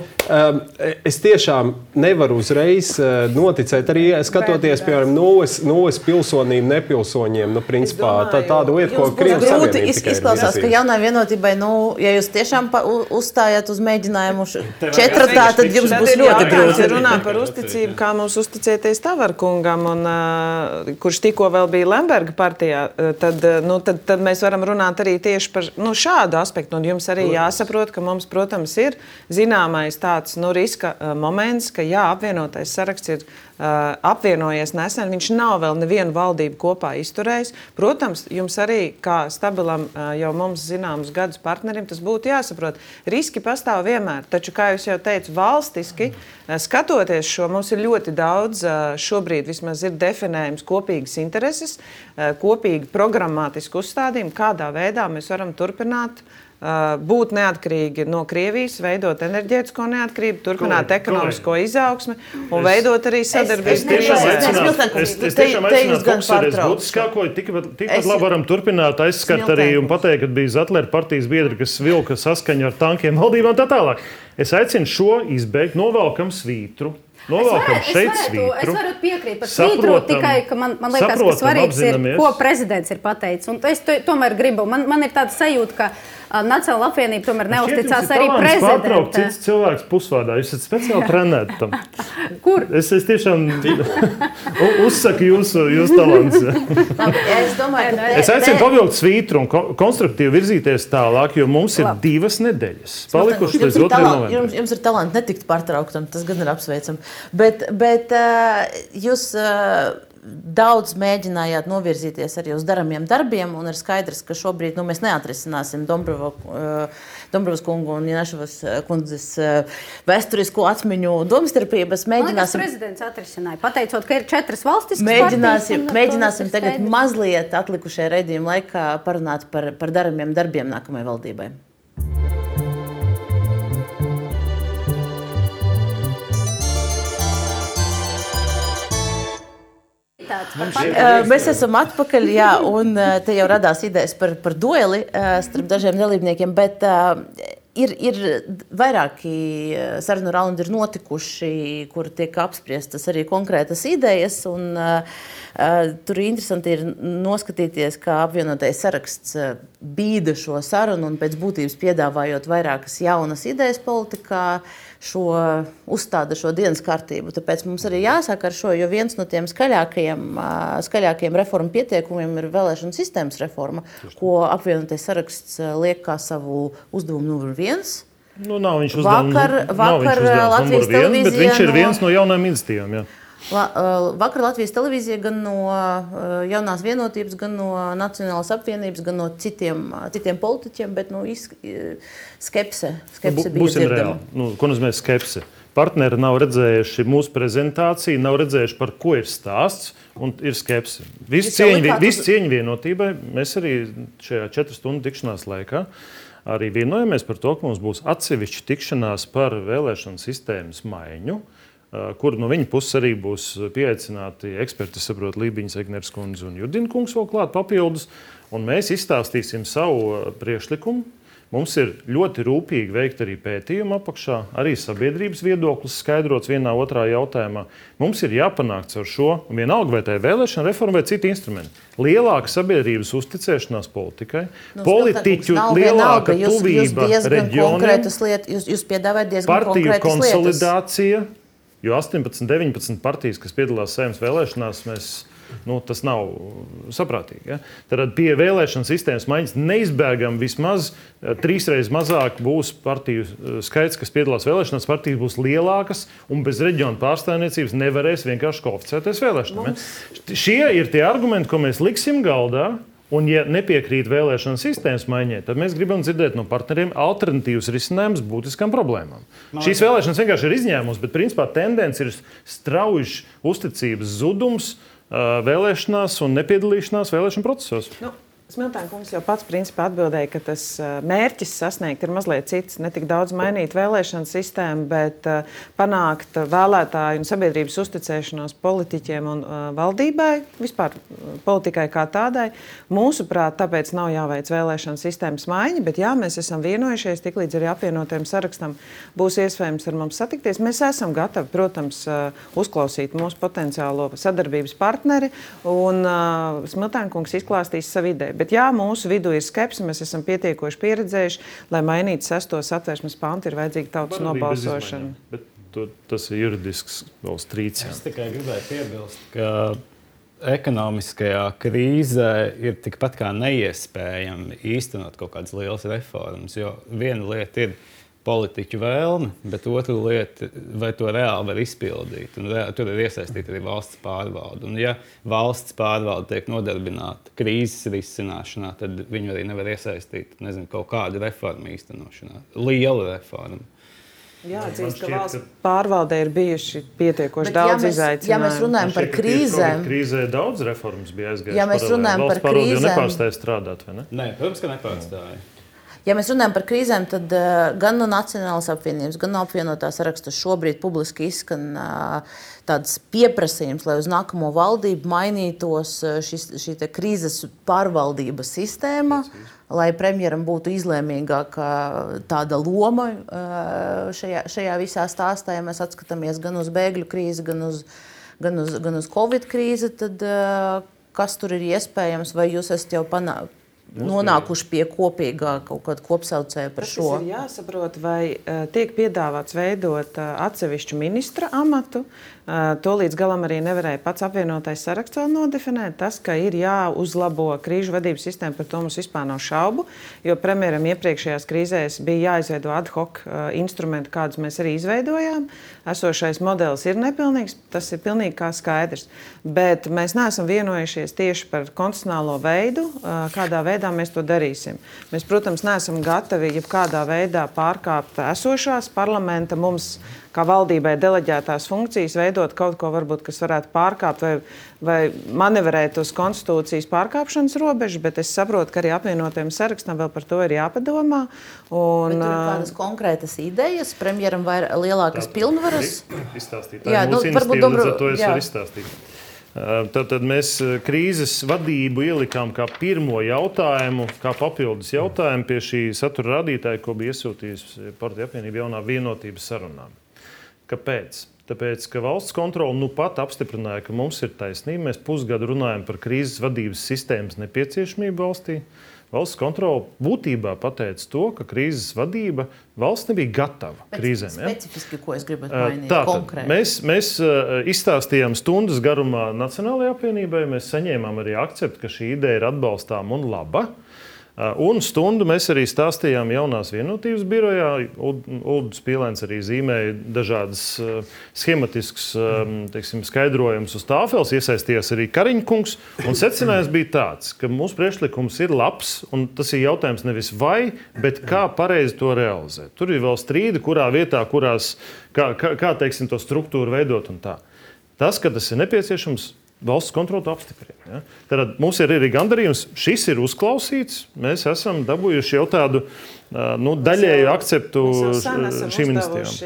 es tiešām nevaru uzreiz noticēt, arī skatoties, piemēram, nulles, pilsonību nepilsoņiem. Nu, principā, domāju, tā, tāda lieta, ko Krievijas grūti izklausās, ka jaunai vienotībai, nu, ja jūs tiešām uzstājat uz mēģinājumu četratā, tad jums būs ļoti grūti grūti. Ja runā par uzticību, kā mums uzticēties Tavarkungam, un, uh, kurš tikko vēl bija Lemberga partijā, tad, nu, tad, tad mēs varam runāt arī tieši par nu, šādu aspektu. Un jums arī jāsaprot, ka mums, protams, ir zināmais tāds nu, riska moments, ka jā, apvienotais saraksts ir apvienojies nesen. Viņš nav vēl nevienu valdību kopā izturējis. Protams, jums arī kā stabilam, jau mums zināmus gadus partnerim, tas būtu jāsaprot. Riski pastāv vienmēr, taču, kā jau teicu, valstiski skatoties šo, mums ir ļoti daudz, šobrīd vismaz ir definējums kopīgas intereses, kopīgi programmatiski uzstādījumi, kādā veidā mēs varam turpināt uh, būt neatkarīgi no Krievijas, veidot enerģētisko neatkarību, turpināt Correct. ekonomisko izaugsmi un es, veidot arī sadarbību. Es, es tiešām aicinātu, es, es tiešām aicinātu fokusēties būtiskāko, tikpat tik labi varam turpināt aizskart arī un pateikt, ka bija Zatlera partijas biedri, kas vilka saskaņu ar tankiem valdībām tā tālāk. Es aicinu šo izbeigt, novelkam svītru. Novelkam šeit svītru. Es varu piekrīt par svītru, tikai ka man, man liekas, ka svarīgs ir, ko prezidents ir pateicis. Un es to, tomēr gribu, man, man ir tāda sajūta, ka Nacionāla apvienība tomēr neusticās arī prezidentam. Cits cilvēks pusvārdā. Jūs esat speciāli trenēti tam. Kur? Es, es tiešām uzsaku jūsu, jūsu talants. es domāju, ka es aicinu pavilkt svītru un konstruktīvi virzīties tālāk, jo mums ir Labi. divas nedēļas palikušas līdz 2. novembrim. Jums, jums ir talanti netikt pārtrauktam, tas gan ir apsveicami. Bet, bet uh, jūs. Uh, daudz mēģinājāt novirzīties arī uz darāmiem darbiem, un ir skaidrs, ka šobrīd nu, mēs neatrisināsim uh, Dombrovas kungu un Jāšavas uh, kundzes uh, vēsturisko atmiņu domstarpības. Mēģināsim, Man prezidents atrisināja, pateicot, ka ir četras valstis. Mēģināsim, partijas, mēģināsim tagad skaidrs. mazliet atlikušajā redzījuma laikā parunāt par, par darāmiem darbiem nākamajai valdībai. Mēs esam atpakaļ, jā, un te jau radās idejas par, par dueli starp dažiem dalībniekiem, bet ir, ir vairāki sarunu raundi ir notikuši, kur tiek apspriestas arī konkrētas idejas. Un, uh, tur interesanti ir noskatīties, kā apvienotais saraksts bīda šo sarunu un pēc būtības piedāvājot vairākas jaunas idejas politikā. Uh, šo uzstāda šo dienas kārtību. Tāpēc mums arī jāsāk ar šo, jo viens no tiem skaļākajiem, skaļākajiem reformu pieteikumiem ir vēlēšana sistēmas reforma, ko apvienotais saraksts liek kā savu uzdevumu numur viens. Nu, nav viņš uzdevums, vakar, vakar Latvijas televīzijā. Viņš ir viens no jaunajām iniciatīvām. Ja. La, vakar Latvijas televīzija gan no jaunās vienotības, gan no Nacionālās apvienības, gan no citiem, citiem politiķiem, bet nu, iz, skepse, skepse bija dzirdama. Nu, ko nozīmē skepse? Partneri nav redzējuši mūsu prezentāciju, nav redzējuši, par ko ir stāsts, un ir skepse. Visu cieņu, vis cieņu vienotībai mēs arī šajā četru stundu tikšanās laikā arī vienojamies par to, ka mums būs atsevišķa tikšanās par vēlēšanu sistēmas maiņu. Uh, kur no viņa puses arī būs pieaicināti eksperti, saprotu, Lībiņas, Egners kundze un Judina kungs vēl klāt papildus. Un mēs izstāstīsim savu priekšlikumu Mums ir ļoti rūpīgi veikta arī pētījuma apakšā, arī sabiedrības viedoklis skaidrots vienā otrā jautājumā. Mums ir jāpanāk ar šo, vienalga vai tā ir vēlēšana reforma vai citi instrumenti. Lielāka sabiedrības uzticēšanās politikai, nu, politiķu lielāka jūs, tuvība jūs reģioniem, lietas, jūs, jūs piedāvājat diezgan partiju konsolidācija, lietas. Jo 18, 19 partijas, kas piedalās saimnes vēlēšanās, mēs Nu, tas nav saprātīgi. Ja? Tad pie vēlēšana sistēmas maiņas neizbēgami vismaz eh, trīsreiz mazāk būs partiju eh, skaits, kas piedalās vēlēšanās. Partijas būs lielākas un bez reģiona pārstāvniecības nevarēs vienkārši kvalificēties vēlēšanām. Ja? Šie ir tie argumenti, ko mēs liksim galdā. Un, ja nepiekrīt vēlēšana sistēmas maiņai, tad mēs gribam dzirdēt no partneriem alternatīvas risinājumus būtiskām problēmām. Man Šīs vēlēšanas vienkārši ir izņēmums, bet principā tendence ir strauji uzticības zudums vēlēšanās un nepiedalīšanās vēlēšanu procesos. Nu. Smiltēna kungs jau pats principā atbildēja, ka tas mērķis sasniegt ir mazliet cits. Ne tik daudz mainīt vēlēšanu sistēmu, bet panākt vēlētāju un sabiedrības uzticēšanos politiķiem un valdībai, vispār politikai kā tādai. Mūsuprāt, tāpēc nav jāveic vēlēšanu sistēmas maiņa, bet jā, mēs esam vienojušies, tiklīdz arī apvienotajam sarakstam būs iespējams ar mums satikties. Mēs esam gatavi, protams, uzklausīt mūsu potenciālo sadarbības partneri, un Smiltēna kungs izklāstīs savu ideju. Bet jā, mūsu vidū ir skepse, mēs esam pietiekoši pieredzējuši, lai mainītu sesto satversmes pantu, ir vajadzīga tautas nobalsošana. Tu, tas ir juridisks vēl strīds. Es tikai gribēju piebilst, ka ekonomiskajā krīzē ir tikpat kā neiespējami īstenot kaut kādas lielas reformas. Jo viena lieta ir politiķu vēlme, bet otra lieta, vai to reāli var izpildīt. Un, reāli, tur ir iesaistīta arī valsts pārvalde. Un, ja valsts pārvalde tiek nodarbināta krīzes risināšanā, tad viņi arī nevar iesaistīt nezinu, kaut kādu reformu īstenošanā, lielu reformu. Jāatzīst, ka valsts pārvaldē ir bijuši pietiekoši Bet, daudz ja izaicinājumu. Ja mēs runājam par krīzēm, krīzē daudz reformas bija aizgājušas. Ja mēs runājam par krīzēm, nepārstāja strādāt, vai ne? Nē, protams, ka nepārstāja. Ja mēs runājam par krīzēm, tad uh, gan no Nacionālās apvienības, gan no apvienotās sarakstas šobrīd publiski izskan uh, tāds pieprasījums, lai uz nākamo valdību mainītos uh, šis, šī krīzes pārvaldības sistēma, lai premjeram būtu izlēmīgāka tāda loma šajā, šajā visā stāstā. Ja mēs skatāmies gan uz bēgļu krīzi, gan uz, gan uz, gan uz covid krīzi, tad kas tur ir iespējams, vai jūs esat jau panākuši? Nonākuši pie kopīgā kaut kāda kopsaucēja par Tas šo. Tas ir jāsaprot, vai uh, tiek piedāvāts veidot uh, atsevišķu ministra amatu, To līdz galam arī nevarēja pats apvienotais saraksts vēl nodefinēt. Tas, ka ir jāuzlabo krīžu vadības sistēma, par to mums vispār nav šaubu. Jo premjeram iepriekšējās krīzēs bija jāizveido ad hoc instrumenti, kādus mēs arī izveidojām. Esošais modelis ir nepilnīgs, tas ir pilnīgi skaidrs. Bet mēs neesam vienojušies tieši par konstitucionālo veidu, kādā veidā mēs to darīsim. Mēs, protams, neesam gatavi jebkādā veidā pārkāpt esošās parlamenta mums kā valdībai deleģētās funkcijas, veidot kaut ko, varbūt, kas varētu pārkāpt vai, vai manevrēt uz konstitūcijas pārkāpšanas robežu, bet es saprotu, ka arī apvienotiem sarakstam vēl par to ir jāpadomā. Un, bet ir kādas konkrētas idejas, premjeram vai lielākas tā, pilnvaras? Izstāstīt. Tā jā, nu, varbūt dobro, to es varu izstāstīt. Tad, tad mēs krīzes vadību ielikām kā pirmo jautājumu, kā papildus jautājumu pie šī satura radītāja, ko bija iesūtījusi Partija apvienība jaunā vienotības sarunām. Kāpēc? Tāpēc, ka valsts kontrole nu pat apstiprināja, ka mums ir taisnība. Mēs pusgadu runājam par krīzes vadības sistēmas nepieciešamību valstī. Valsts kontrole būtībā pateica to, ka krīzes vadība valsts nebija gatava Pēc krīzēm. Ja? Specifiski, ko es gribētu mainīt? Tātad, mēs, mēs izstāstījām stundas garumā Nacionālajai apvienībai. Mēs saņēmām arī akceptu, ka šī ideja ir atbalstāma un laba. Uh, un stundu mēs arī stāstījām jaunās vienotības birojā. Ulrichs Pīlēns arī zīmēja dažādas schematiskas teiksim, skaidrojumus uz tāfeles, iesaistījās arī Kariņkungs. Secinājums bija tāds, ka mūsu priekšlikums ir labs, un tas ir jautājums nevis vai, bet kā pareizi to realizēt. Tur ir vēl strīdi, kurā vietā, kurās, kā, kā, kā teiksim, to struktūru veidot un tā. Tas, ka tas ir nepieciešams, valsts kontrole to apstiprina. Ja? Tad mums ir arī gandarījums, šis ir uzklausīts. Mēs esam dabūjuši jau tādu nu, daļēju akceptu šīm iniciatīvām.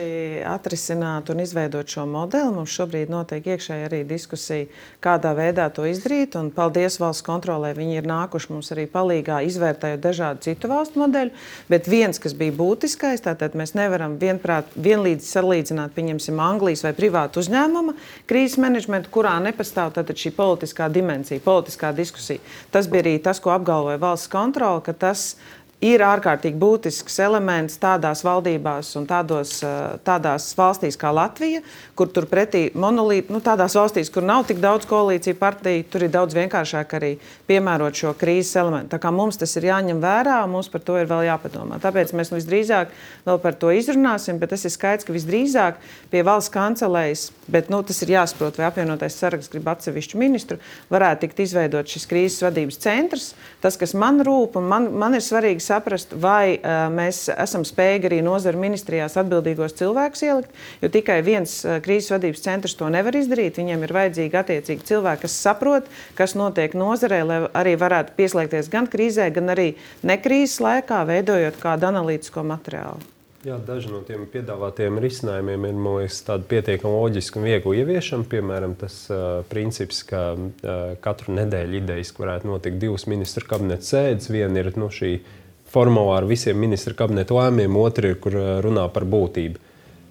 Atrisināt un izveidot šo modeli. Mums šobrīd notiek iekšēji arī diskusija, kādā veidā to izdarīt. Un paldies valsts kontrolē, viņi ir nākuši mums arī palīdzīgā, izvērtējot dažādu citu valstu modeļu. Bet viens, kas bija būtiskais, tātad mēs nevaram vienprāt, vienlīdz salīdzināt, pieņemsim, Anglijas vai privātu uzņēmuma krīzes menedžmentu, kurā nepastāv šī politiskā dimensija, politiskā diskusija. Tas bija arī tas, ko apgalvoja valsts kontrole, ka tas ir ir ārkārtīgi būtisks elements tādās valdībās un tādos, eh, tādās valstīs kā Latvija, kur turpretī monolīti, nu, tādās valstīs, kur nav tik daudz koalīciju partiju, tur ir daudz vienkāršāk arī piemērot šo krīzes elementu. Tā kā mums tas ir jāņem vērā, mums par to ir vēl jāpadomā. Tāpēc mēs visdrīzāk vēl par to izrunāsim, bet tas ir skaidrs, ka visdrīzāk pie valsts kancelējas, bet nu, tas ir jāsaprot, vai apvienotais saraksts grib atsevišķu ministru, varētu tikt izveidot šis krīzes vadības centrs. Tas, kas man rūp un man, man ir svarīgi saprast, vai uh, mēs esam spējīgi arī nozara ministrijās atbildīgos cilvēkus ielikt, jo tikai viens uh, krīzes vadības centrs to nevar izdarīt. Viņiem ir vajadzīgi attiecīgi cilvēki, kas saprot, kas notiek nozarē, lai arī varētu pieslēgties gan krīzē, gan arī nekrīzes laikā, veidojot kādu analītisko materiālu. Jā, daži no tiem piedāvātiem risinājumiem ir liekas, pietiekami loģiski un viegli ieviešami. Piemēram, tas uh, princips, ka uh, katru nedēļu idejas varētu notikt divas ministra kabineta sēdes. Viena ir no nu, šī formulā ar visiem ministra kabineta lēmumiem, otra ir, kur runā par būtību.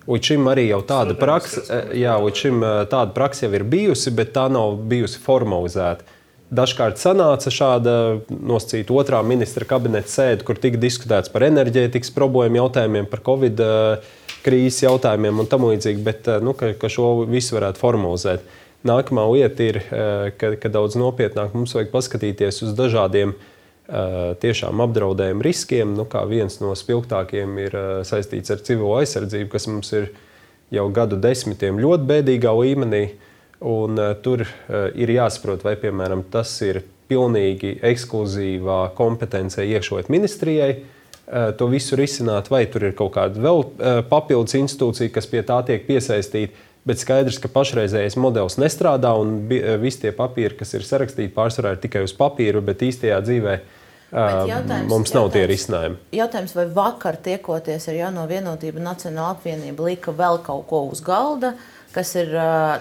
Līdz šim arī jau tāda praksa, jā, šim tāda praksa jau ir bijusi, bet tā nav bijusi formalizēta. Dažkārt sanāca šāda nosacīta otrā ministra kabineta sēde, kur tika diskutēts par enerģētikas problēmu jautājumiem, par covid krīzes jautājumiem un tam līdzīgi, bet nu, ka, ka šo visu varētu formalizēt. Nākamā lieta ir, ka, ka daudz nopietnāk mums vajag paskatīties uz dažādiem uh, Eh, tiešām apdraudējumu riskiem. Nu, viens no spilgtākajiem ir eh, saistīts ar civilo aizsardzību, kas mums ir jau gadu desmitiem ļoti bēdīgā līmenī. Un, uh, tur ir jāsaprot, vai piemēram, tas ir pilnīgi ekskluzīvā kompetencija iekšlietu ministrijai. To visu risināt, vai tur ir kaut kāda vēl papildus institūcija, kas pie tā tiek piesaistīta. Bet skaidrs, ka pašreizējais modelis nestrādā, un visi tie papīri, kas ir sarakstīti, pārsvarā ir tikai uz papīra, bet īstajā dzīvē uh, Mums nav tie risinājumi. Jautājums, vai vakar tiekoties ar Jauno vienotību Nacionāla apvienība lika vēl kaut ko uz galda, kas ir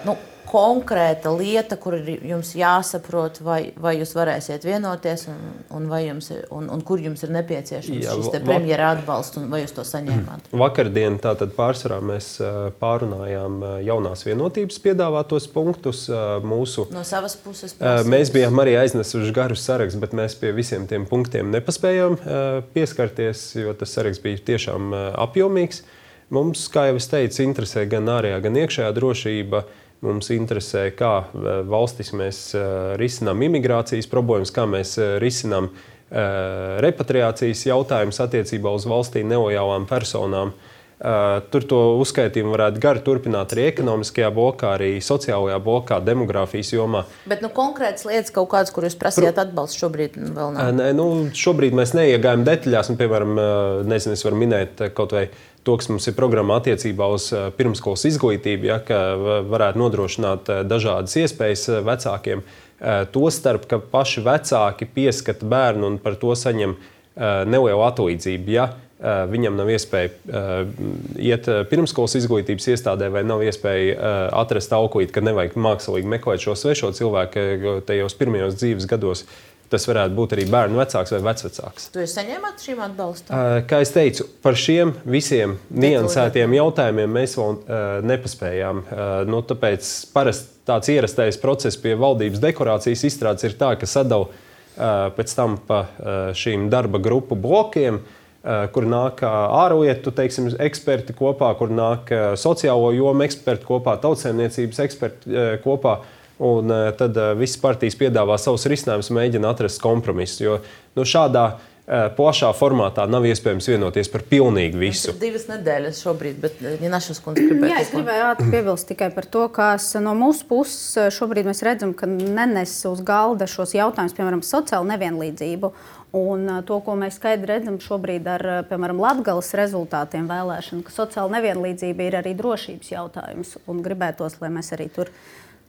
nu, konkrēta lieta, kur jums jāsaprot, vai, vai jūs varēsiet vienoties, un, un, jums, un, un kur jums ir nepieciešams Jā, šis premjera atbalsts, un vai jūs to saņēmāt? Vakardien tātad pārsvarā mēs pārunājām jaunās vienotības piedāvātos punktus. Mūsu, no savas puses. Prasības. Mēs bijām arī aiznesuši garu sarakstu, bet mēs pie visiem tiem punktiem nepaspējām pieskarties, jo tas saraksts bija tiešām apjomīgs. Mums, kā jau es teicu, interesē gan ārējā, gan iekšējā drošība. Uh, Mums interesē, kā eh, valstis mēs eh, risinām imigrācijas problēmas, kā mēs eh, risinām repatriācijas jautājumus attiecībā uz valstī nelojālām personām. Tur to uzskaitījumu varētu gari turpināt arī ekonomiskajā blokā, arī sociālajā blokā, demogrāfijas jomā. Bet nu, konkrētas lietas, kaut kādas, kur jūs prasījāt atbalstu, šobrīd vēl nav. Nē, nu, šobrīd mēs neiegājam detaļās. Un, piemēram, nezinu, es varu minēt kaut vai to, kas mums ir programmā attiecībā uz eh, pirmskolas izglītību, ja, ka varētu nodrošināt eh, dažādas iespējas eh, vecākiem. Tostarp, ka paši vecāki pieskata bērnu un par to saņem nelielu atlīdzību. Ja viņam nav iespēja iet pirmskolas izglītības iestādē, vai nav iespēja atrast auklīti, ka nevajag mākslīgi meklēt šo svešo cilvēku tajos pirmajos dzīves gados. Tas varētu būt arī bērnu vecāks vai vecvecāks. Jūs saņēmāt šīm atbalstu? Kā jau teicu, par šiem visiem niansētiem jautājumiem mēs vēl nepaspējām. Nu, tāpēc parasti tāds ierastais process pie valdības dekorācijas izstrādes ir tā, ka sadala pēc tam pa šīm darba grupu blokiem kur nāk ārlietu teiksim, eksperti kopā, kur nāk sociālo jomu eksperti kopā, tautsēmniecības eksperti kopā. Un eh, tad eh, visas partijas piedāvā savus risinājumus, mēģina atrast kompromisu. Jo nu, šādā eh, plašā formātā nav iespējams vienoties par pilnīgi visu. Tas ir divas nedēļas šobrīd, bet ja Našas kundze gribēja. Jā, es gribēju piebilst tikai par to, ka no mūsu puses šobrīd mēs redzam, ka nenes uz galda šos jautājumus, piemēram, sociālu nevienlīdzību. Un to, ko mēs skaidri redzam šobrīd ar piemēram, Latvijas rezultātiem vēlēšanu, ka sociāla nevienlīdzība ir arī drošības jautājums. Un gribētos, lai mēs arī tur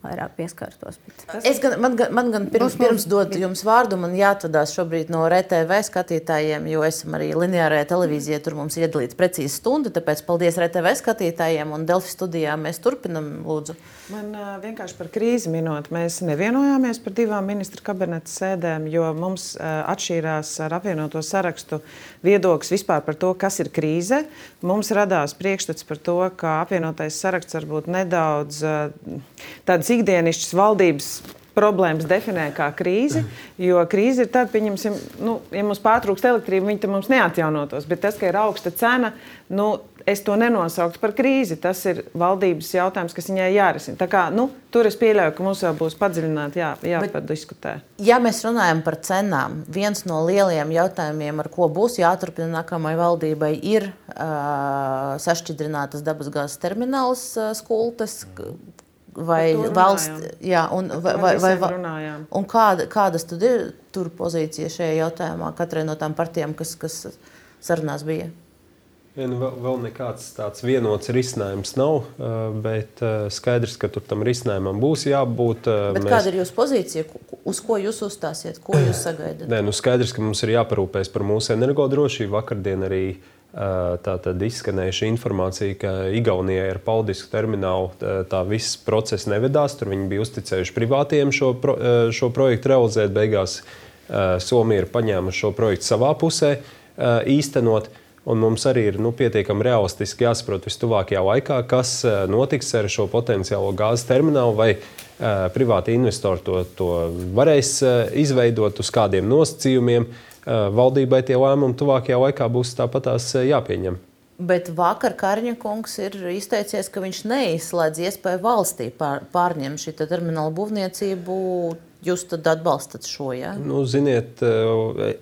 vairāk pieskartos. Bet... Es gan, man, gan, man gan pirms, pirms dot jums vārdu, man jāatvadās šobrīd no RTV skatītājiem, jo esam arī lineārajā televīzijā. Tur mums ir iedalīta precīza stunda, tāpēc paldies RTV skatītājiem un Delfi studijā. Mēs turpinam, lūdzu. Man uh, vienkārši par krīzi minot, mēs nevienojāmies par divām ministra kabineta sēdēm, jo mums uh, atšķīrās ar apvienoto sarakstu viedoklis vispār par to, kas ir krīze. Mums radās priekšstats par to, ka apvienotais saraksts varbūt nedaudz uh, tādas ikdienišķas valdības problēmas definē kā krīzi. Jo krīze ir tad, pieņemsim, nu, ja mums pārtrūkst elektrība, viņi mums neatjaunotos. Bet tas, ka ir augsta cena, nu, es to nenosauktu par krīzi. Tas ir valdības jautājums, kas viņai jārisina. Tā kā, nu, tur es pieļauju, ka mums vēl būs padziļināti jā, jāpadiskutē. Ja mēs runājam par cenām, viens no lielajiem jautājumiem, ar ko būs jāturpina nākamajai valdībai, ir uh, sašķidrinātas dabasgāzes termināls uh, skultas, vai valsts. Jā, un, vai, vai, vai, vai, un kāda, kādas tad ir tur pozīcija šajā jautājumā katrai no tām partijām, kas, kas sarunās bija? Ja, nu, vēl, vēl nekāds tāds vienots risinājums nav, bet skaidrs, ka tur tam risinājumam būs jābūt. Bet mēs... Kāda ir jūsu pozīcija? Uz ko jūs uzstāsiet? Ko jūs sagaidat? Nē, nu skaidrs, ka mums ir jāparūpēs par mūsu energodrošību. Vakardien arī uh, Tā tad izskanējuša informācija, ka Igaunijai ar Paudisku terminālu tā viss process nevedās. Tur viņi bija uzticējuši privātiem šo, pro, šo projektu realizēt. Beigās Somija ir paņēmusi šo projektu savā pusē īstenot. Un mums arī ir nu, pietiekami realistiski jāsaprot vistuvākajā laikā, kas notiks ar šo potenciālo gāzes terminālu, vai uh, privāti investori to, to varēs uh, izveidot, uz kādiem nosacījumiem. Uh, valdībai tie lēmumi tuvākajā laikā būs tāpatās jāpieņem. Bet vakar Karņa kungs ir izteicies, ka viņš neizslēdz iespēju valstī pār, pārņemt šī termināla būvniecību. Jūs tad atbalstat šo? Ja? Nu, ziniet,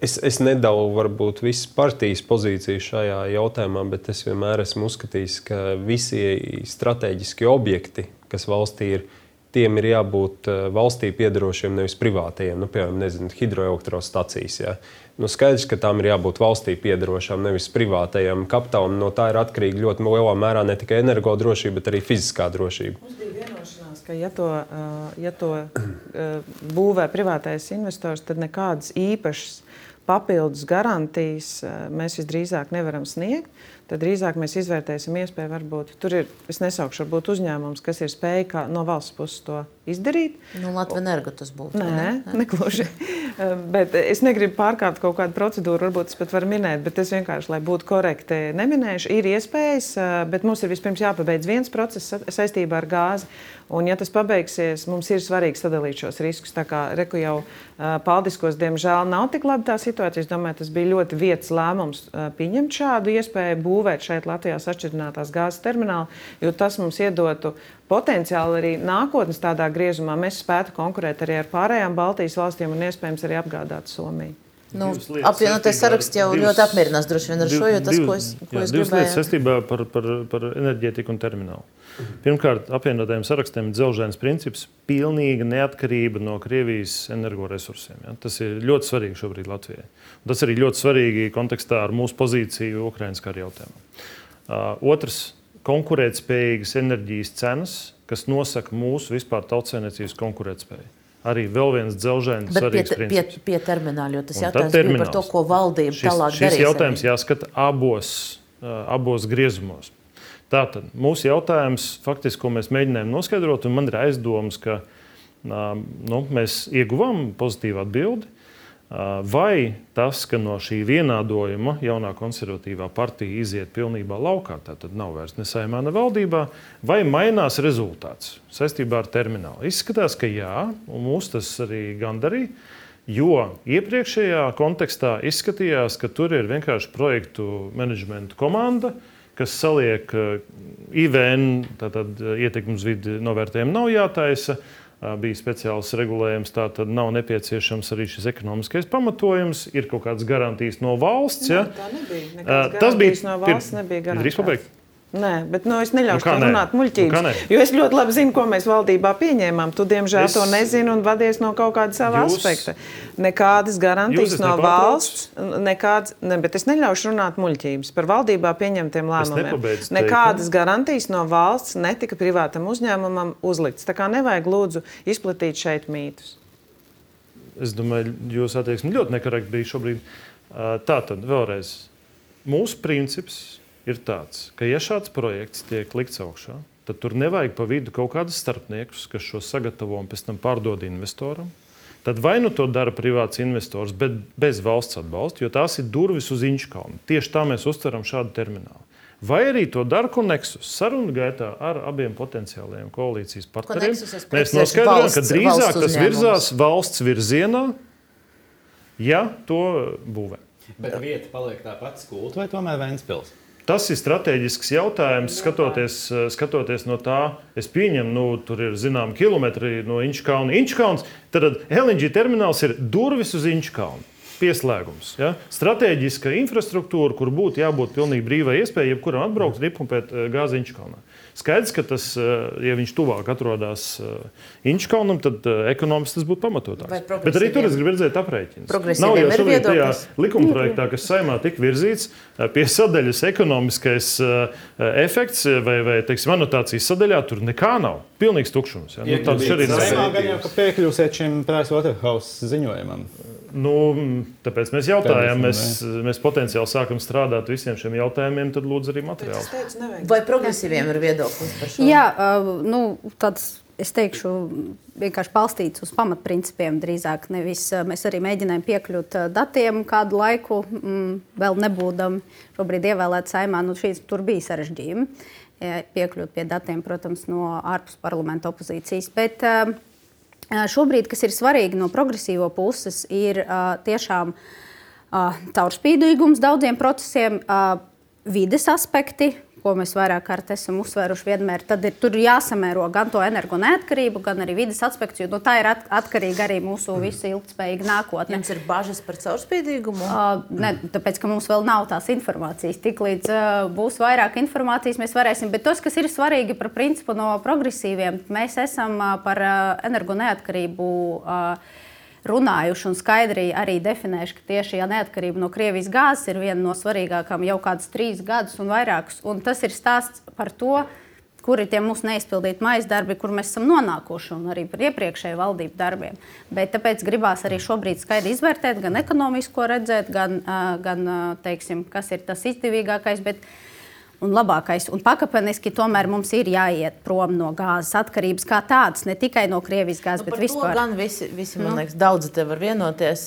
es, es nedalu varbūt visas partijas pozīciju šajā jautājumā, bet es vienmēr esmu uzskatījis, ka visi strateģiskie objekti, kas valstī ir, tiem ir jābūt valstī piedarošiem, nevis privātajiem. Nu, piemēram, hidroelektrostacijas. Ja? Nu, skaidrs, ka tām ir jābūt valstī piedarošām, nevis privātajam kapitālam. No tā ir atkarīga ļoti lielā mērā ne tikai energodrošība, bet arī fiziskā drošība. Mums bija vienošanās, ka, ja to, ja to būvē privātais investors, tad nekādas īpašas papildus garantijas mēs visdrīzāk nevaram sniegt tad drīzāk mēs izvērtēsim iespēju, varbūt tur ir, es nesaukšu, varbūt uzņēmums, kas ir spējīgs no valsts puses to izdarīt. Nu, Latvijas energo tas būtu. Nē, ne? negluži. bet es negribu pārkāpt kaut kādu procedūru, varbūt es pat varu minēt, bet es vienkārši, lai būtu korekti, neminēšu. Ir iespējas, bet mums ir vispirms jāpabeidz viens process saistībā ar gāzi. Un, ja tas pabeigsies, mums ir svarīgi sadalīt šos riskus. Tā kā Reku jau uh, paldiskos, diemžēl, nav tik labi tā situācija. Es domāju, tas bija ļoti vietas lēmums uh, pieņemt šādu iespēju būvēt šeit Latvijā sašķidrinātās gāzes terminālu, jo tas mums iedotu potenciāli arī nākotnes tādā griezumā. Mēs spētu konkurēt arī ar pārējām Baltijas valstīm un iespējams arī apgādāt Somiju. Nu, apvienotais saraksts jau divas, ļoti apmierinās droši vien ar šo, jo tas, divas, ko es, ko jā, es gribēju. Divas lietas saistībā par, par, par enerģētiku un terminālu. Pirmkārt, apvienotajiem sarakstiem ir dzelzceļa princips - pilnīga neatkarība no Krievijas energoresursiem. Ja? Tas ir ļoti svarīgi šobrīd Latvijai. Un tas arī ļoti svarīgi kontekstā ar mūsu pozīciju Ukraiņas kara jautājumā. Uh, otrs - konkurētspējīgas enerģijas cenas, kas nosaka mūsu vispār tautsēmniecības konkurētspēju arī vēl viens dzelzceļš svarīgs pie, pie, pie termināla, tas jautājums par to, ko valdība šis, tālāk darīs. Šis jautājums arī. jāskata abos, uh, abos griezumos. Tātad mūsu jautājums, faktiski, ko mēs mēģinājām noskaidrot, un man ir aizdoms, ka nu, mēs ieguvām pozitīvu atbildi. Vai tas, ka no šī vienādojuma jaunā konservatīvā partija iziet pilnībā laukā, tad nav vairs ne saimā, ne valdībā, vai mainās rezultāts saistībā ar terminālu? Izskatās, ka jā, un mūs tas arī gandarīja. Jo iepriekšējā kontekstā izskatījās, ka tur ir vienkārši projektu menedžmenta komanda, kas saliek IVN, tātad ietekmes vidi novērtējumu nav jātaisa, bija speciāls regulējums, tā tad nav nepieciešams arī šis ekonomiskais pamatojums, ir kaut kādas garantijas no valsts. Ja? Nē, tā nebija. Tas bija no valsts, nebija garantijas. Nē, bet nu, es neļaušu nu, runāt muļķības. Nu, jo es ļoti labi zinu, ko mēs valdībā pieņēmām. Tu, diemžēl, es... to nezini un vadies no kaut kāda sava jūs... aspekta. Nekādas garantijas no valsts, nekādas, ne, bet es neļaušu runāt muļķības par valdībā pieņemtiem lēmumiem. Nekādas garantijas no valsts netika privātam uzņēmumam uzlikts. Tā kā nevajag lūdzu izplatīt šeit mītus. Es domāju, jūsu attieksme ļoti nekorekta bija šobrīd. Tā tad vēlreiz. Mūsu princips ir tāds, ka, ja šāds projekts tiek likts augšā, tad tur nevajag pa vidu kaut kādus starpniekus, kas šo sagatavo un pēc tam pārdod investoram. Tad vai nu to dara privāts investors, bet bez valsts atbalsta, jo tās ir durvis uz Inčkalnu. Tieši tā mēs uztveram šādu terminālu. Vai arī to dara Koneksus sarunu gaitā ar abiem potenciālajiem koalīcijas partneriem. Mēs noskaidrojam, ka drīzāk tas virzās valsts virzienā, ja to būvē. Bet vieta paliek tā pati skulta vai tomēr Vēnspils? Tas ir strateģisks jautājums, skatoties, skatoties no tā, es pieņemu, nu, tur ir zināms kilometri no Inčkauna. Inčkauns, tad LNG termināls ir durvis uz Inčkaunu. Pieslēgums. Ja? Strateģiska infrastruktūra, kur būtu jābūt pilnīgi brīvai iespējai, jebkuram atbraukt un iepumpēt eh, gāzi Inčkaunā. Skaidrs, ka tas, eh, ja viņš tuvāk atrodas eh, Inčkaunam, tad eh, ekonomiski tas būtu pamatotāks. Bet arī tur es gribu redzēt aprēķinus. Nav jau šobrīd tajā likumprojektā, kas saimā tika virzīts pie sadaļas ekonomiskais efekts vai, vai teiksim, anotācijas sadaļā, tur nekā nav. Pilnīgs tukšums. Ja? Nu, tāds arī ir. Kā piekļūsiet šim Pricewaterhouse ziņojumam? Nu, tāpēc mēs jautājām, mēs, mēs potenciāli sākam strādāt visiem šiem jautājumiem, tad lūdzu arī materiālus. Vai progresīviem ir viedoklis par šo? Jā, uh, nu, tāds. Es teikšu, vienkārši balstīts uz pamatprincipiem. Drīzāk nevis mēs arī mēģinājām piekļūt datiem kādu laiku, mm, vēl nebūdam šobrīd ievēlēt saimā. Nu, šīs, tur bija sarežģījumi piekļūt pie datiem, protams, no ārpus parlamenta opozīcijas. Bet, uh, Šobrīd, kas ir svarīgi no progresīvo puses, ir tiešām caurspīdīgums daudziem procesiem, vides aspekti, ko mēs vairāk kārt esam uzsvēruši vienmēr, ir, tur jāsamēro gan to energo neatkarību, gan arī vidas aspekts, jo no tā ir at, atkarīga arī mūsu visu ilgspējīga nākotne. Jums ir bažas par caurspīdīgumu? Uh, ne, tāpēc, ka mums vēl nav tās informācijas. Tiklīdz uh, būs vairāk informācijas, mēs varēsim. Bet tas, kas ir svarīgi par principu no progresīviem, mēs esam uh, par uh, energo neatkarību. Uh, runājuši un skaidri arī definējuši, ka tieši ja neatkarība no Krievijas gāzes ir viena no svarīgākajām jau kādus trīs gadus un vairākus. Un tas ir stāsts par to, kur ir tie mūsu neizpildīti maisa darbi, kur mēs esam nonākuši, un arī par iepriekšēju valdību darbiem. Bet tāpēc gribās arī šobrīd skaidri izvērtēt, gan ekonomisko redzēt, gan, gan teiksim, kas ir tas izdevīgākais. Bet, un labākais. Un pakāpeniski tomēr mums ir jāiet prom no gāzes atkarības kā tādas, ne tikai no Krievijas gāzes, nu, bet vispār. Gan visi, visi man nu. liekas, daudzi te var vienoties.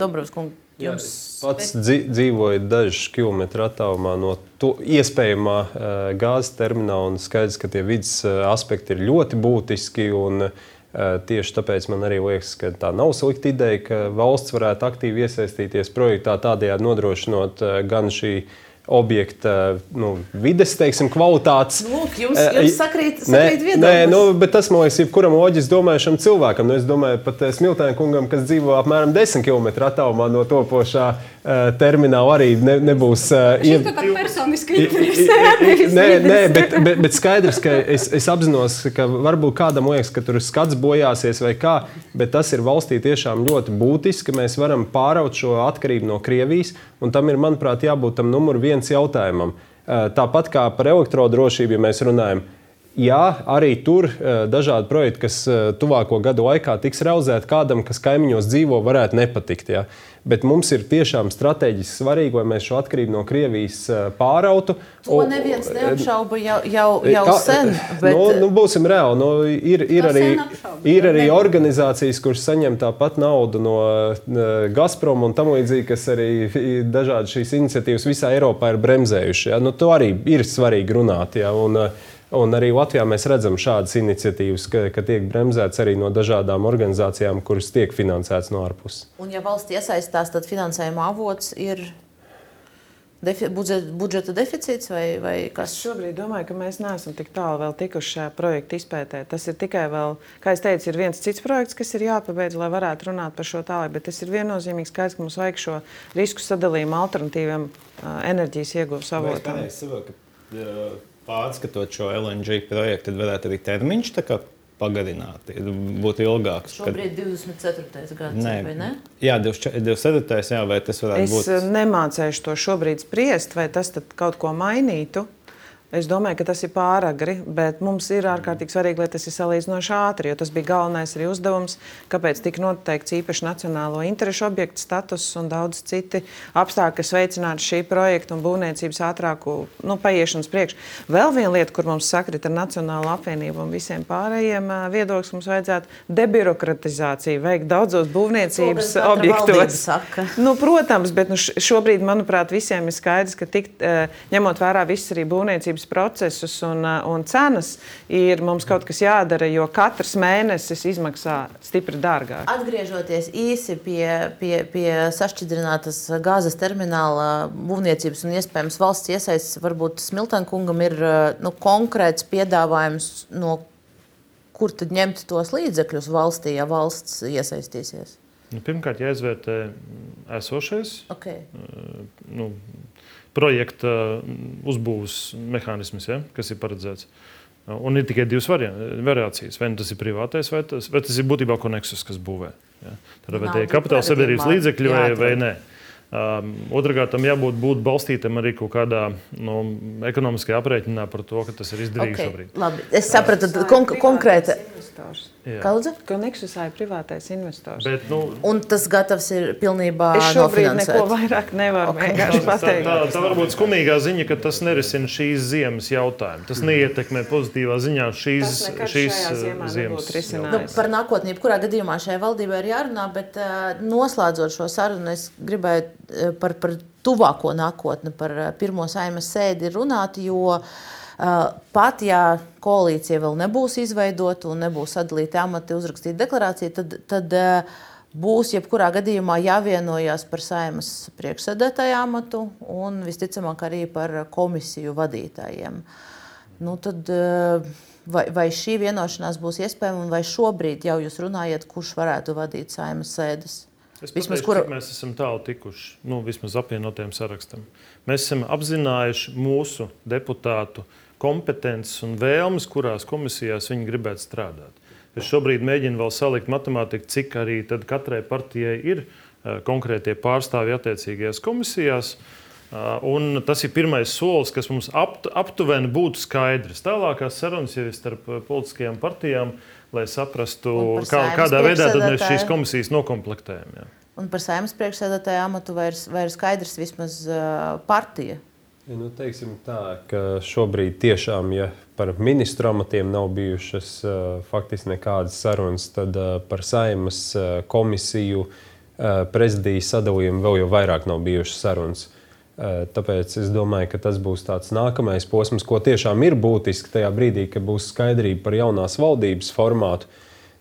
Dobrovs kungs. Jums pats dzīvoju dažus kilometrus attālumā no to iespējamā uh, gāzes termināla. Skaidrs, ka tie vidas uh, aspekti ir ļoti būtiski. Un, uh, tieši tāpēc man arī liekas, ka tā nav slikta ideja, ka valsts varētu aktīvi iesaistīties projektā, tādējādi nodrošinot gan šī uh, objekta nu, vides teiksim, kvalitātes. Lūk, jums, jums sakrīt, sakrīt nē, nē, nu, bet tas man liekas, jebkuram loģiski domājušam cilvēkam. Nu, es domāju, pat Smiltēna kungam, kas dzīvo apmēram 10 km attālumā no topošā uh, termināla, arī ne, nebūs. Uh, Šis kaut kā personiski interesē. Nē, nē bet, bet, bet skaidrs, ka es, es apzinos, ka varbūt kādam liekas, ka tur skats bojāsies vai kā, bet tas ir valstī tiešām ļoti būtiski, ka mēs varam pāraut šo atkarību no Krievijas, un tam ir, manuprāt, jābūt tam numur viens jautājumam. Tāpat kā par elektrodrošību, ja mēs runājam, jā, arī tur dažādi projekti, kas tuvāko gadu laikā tiks realizēti, kādam, kas kaimiņos dzīvo, varētu nepatikt. Jā. Bet mums ir tiešām strateģiski svarīgi, lai mēs šo atkarību no Krievijas pārautu. To neviens neapšauba jau, jau, jau kā, sen. Bet... Nu, nu, būsim reāli. Nu, ir, ir, arī, ir arī organizācijas, kuras saņem tāpat naudu no Gazprom un tam līdzīgi, kas arī dažādas šīs iniciatīvas visā Eiropā ir bremzējušas. Ja? Nu, to arī ir svarīgi runāt. Ja? Un, Un arī Latvijā mēs redzam šādas iniciatīvas, ka, ka tiek bremzēts arī no dažādām organizācijām, kuras tiek finansētas no ārpuses. Un, ja valsts iesaistās, tad finansējuma avots ir defi budžeta, deficīts vai, vai kas? Es šobrīd domāju, ka mēs neesam tik tālu vēl tikuši šajā projekta izpētē. Tas ir tikai vēl, kā es teicu, ir viens cits projekts, kas ir jāpabeidz, lai varētu runāt par šo tālāk. Bet tas ir viennozīmīgi skaidrs, ka mums vajag šo risku sadalījumu alternatīviem enerģijas iegūšanas avotiem pārskatot šo LNG projektu, tad varētu arī termiņš pagarināt, būtu ilgāks. Šobrīd kad... 24. gads, nē, vai ne? Jā, 24. jā, vai tas varētu es būt? Es nemācēšu to šobrīd spriest, vai tas kaut ko mainītu. Es domāju, ka tas ir pāragri, bet mums ir ārkārtīgi svarīgi, lai tas ir salīdzinoši ātri, jo tas bija galvenais arī uzdevums, kāpēc tika noteikts īpaši nacionālo interešu objektu status un daudz citi apstākļi, kas veicinātu šī projekta un būvniecības ātrāku nu, paiešanas priekšu. Vēl viena lieta, kur mums sakrit ar Nacionālo apvienību un visiem pārējiem viedokļiem, mums vajadzētu debirokratizāciju veikt daudzos būvniecības objektos. Nu, protams, bet nu, šobrīd, manuprāt, visiem ir skaidrs, ka tik, ņemot vērā visas arī būvniecības tirdzniecības procesus un, uh, un cenas, ir mums kaut kas jādara, jo katrs mēnesis izmaksā stipri dārgāk. Atgriežoties īsi pie, pie, pie sašķidrinātas gāzes termināla būvniecības un iespējams valsts iesaistes, varbūt Smiltankungam ir uh, nu, konkrēts piedāvājums, no kur tad ņemt tos līdzekļus valstī, ja valsts iesaistīsies? Nu, pirmkārt, jāizvērtē esošais. Okay. Uh, nu, projekta mm, uzbūves mehānisms, ja, kas ir paredzēts. Un ir tikai divas variācijas. Vai nu tas ir privātais, vai tas, vai tas ir būtībā koneksus, kas būvē. Ja. Tad vai tie ir kapitāla sabiedrības līdzekļi vai, vai nē. Um, Otrakārt, tam jābūt būt balstītam arī kaut kādā nu, ekonomiskajā aprēķinā par to, ka tas ir izdarīts okay, šobrīd. Labi. Es sapratu, konk konkrēti Kāda? Ka Nexusā ir privātais investors. Bet, nu, un tas gatavs ir pilnībā es šobrīd neko vairāk nevaru okay. vienkārši pateikt. Tā, tā, tā varbūt skumīgā ziņa, ka tas nerisina šīs ziemas jautājumu. Tas neietekmē pozitīvā ziņā šīs, šīs ziemas nu, par nākotnī. Kurā gadījumā šai valdībai ir jārunā, bet uh, noslēdzot šo sarunu, es gribēju uh, par, par tuvāko nākotni, par uh, pirmo saimas sēdi runāt, jo Uh, pat ja koalīcija vēl nebūs izveidota un nebūs sadalīti amati, uzrakstīta deklarācija, tad, tad uh, būs jebkurā gadījumā jāvienojas par saimas priekšsēdētāju amatu un visticamāk arī par komisiju vadītājiem. Nu, tad, uh, vai, vai šī vienošanās būs iespējama, vai šobrīd jau jūs runājat, kurš varētu vadīt saimas sēdes? Es vismaz, pateikšu, kur... Mēs esam tālu tikuši, nu, vismaz apvienotiem sarakstam. Mēs esam apzinājuši mūsu deputātu uh, kompetences un vēlmes, kurās komisijās viņi gribētu strādāt. Es šobrīd mēģinu vēl salikt matemātiku, cik arī katrai partijai ir uh, konkrētie pārstāvji attiecīgajās komisijās. Uh, un tas ir pirmais solis, kas mums apt, aptuveni būtu skaidrs. Tālākās sarunas jau ir starp uh, politiskajām partijām, lai saprastu, kā, kādā veidā mēs šīs komisijas nokomplektējam. Jā. Un par saimnes priekšsēdētāju amatu vairs, vairs skaidrs vismaz partija Ja, nu, teiksim tā, ka šobrīd tiešām, ja par ministru amatiem nav bijušas uh, faktiski nekādas sarunas, tad uh, par saimas uh, komisiju uh, prezidijas sadalījumu vēl jau vairāk nav bijušas sarunas. Uh, tāpēc es domāju, ka tas būs tāds nākamais posms, ko tiešām ir būtiski tajā brīdī, kad būs skaidrība par jaunās valdības formātu.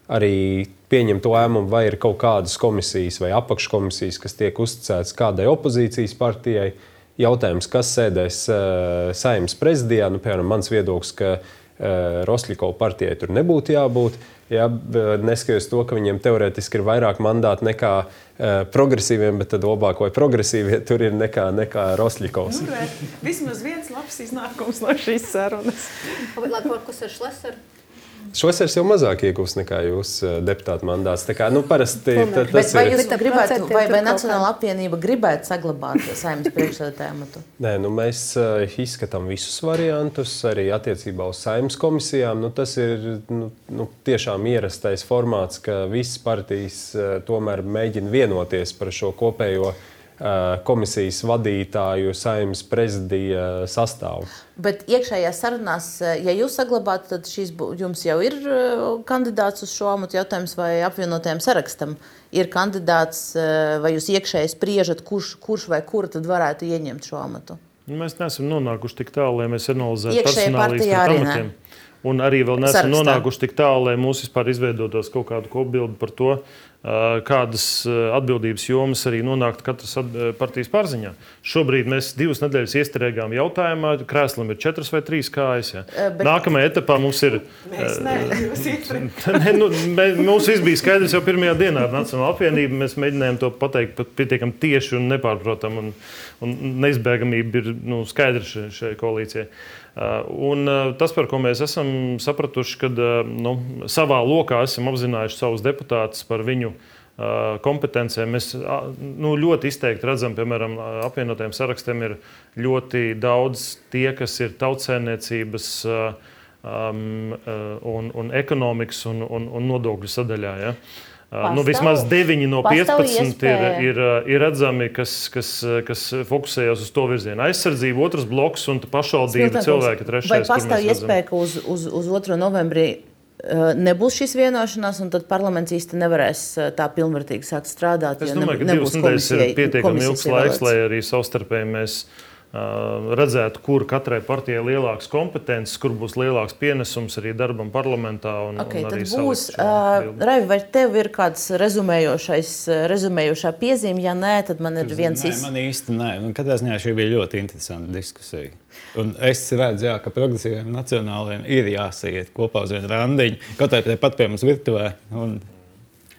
Arī pieņemt lēmumu, vai ir kaut kādas komisijas vai apakškomisijas, kas tiek uzticētas kādai opozīcijas partijai, uh, jautājums, kas sēdēs uh, saimnes prezidijā. Nu, piemēram, mans viedoklis, ka uh, Rosļikova partijai tur nebūtu jābūt. Ja, neskatoties to, ka viņiem teorētiski ir vairāk mandātu nekā uh, progresīviem, bet tad labāk vai progresīvie tur ir nekā, nekā Rosļikovs. Nu, vismaz viens labs iznākums no šīs sarunas. Labi, kas ir Šlesers? Šosers jau mazāk iegūs nekā jūs eh, deputāta mandāts. Tā kā, nu, parasti, tā, tas vai ir. Gribētu, vai, vai Nacionāla apvienība gribētu saglabāt saimnes priekšsēdētāju amatu? Nē, nu, mēs uh, izskatām visus variantus, arī attiecībā uz saimnes komisijām. Nu, tas ir nu, nu, tiešām ierastais formāts, ka visas partijas uh, tomēr mēģina vienoties par šo kopējo komisijas vadītāju, saimnes prezidija sastāvu. Bet iekšējās sarunās, ja jūs saglabājat, tad šīs jums jau ir kandidāts uz šo amatu jautājums vai apvienotajam sarakstam. Ir kandidāts, vai jūs iekšēji spriežat, kurš, kurš vai kura tad varētu ieņemt šo amatu? Nu, mēs neesam nonākuši tik tālu, lai mēs analizētu personālijas amatiem. Un arī vēl neesam Sarakstā. nonākuši tik tālu, lai mūs vispār izveidotos kaut kāda kopbilde par to, kādas atbildības jomas arī nonāktu katras partijas pārziņā. Šobrīd mēs divas nedēļas iestrēgām jautājumā, krēslam ir četras vai trīs kājas. Ja. Bet... Nākamajā etapā mums ir. Ne, nu, mums viss bija skaidrs jau pirmajā dienā ar Nacionālo apvienību. Mēs mēģinājām to pateikt pietiekami tieši un nepārprotami. Un, un neizbēgamība ir nu, skaidra šai koalīcijai. Un tas, par ko mēs esam sapratuši, kad nu, savā lokā esam apzinājuši savus deputātus par viņu kompetencēm. Mēs nu, ļoti izteikti redzam, piemēram, apvienotajiem sarakstiem ir ļoti daudz tie, kas ir tautsēmniecības um, un, un ekonomikas un, un, un nodokļu sadaļā. Ja? Pastāv, nu, vismaz 9 no 15 ir, ir, ir redzami, kas, kas, kas fokusējas uz to virzienu. Aizsardzība, otrs bloks un pašvaldība cilvēki trešais. Vai pastāv iespēja, ka uz, uz, uz 2. novembrī nebūs šīs vienošanās, un tad parlaments īsti nevarēs tā pilnvērtīgi sākt strādāt. Es domāju, ka divas nedēļas ir pietiekami ilgs laiks, lai arī savstarpēji mēs redzētu, kur katrai partijai ir lielākas kompetences, kur būs lielāks pienesums arī darbam parlamentā. Un, okay, un tad būs, uh, Raivi, vai tev ir kāds rezumējošā piezīme? Ja nē, tad man ir viens īsts. Man īsti nē, man katrā ziņā šī bija ļoti interesanta diskusija. Un es redzu, jā, ka progresīviem nacionāliem ir jāsaiet kopā uz vienu randiņu, kaut arī pat pie mums virtuvē. Un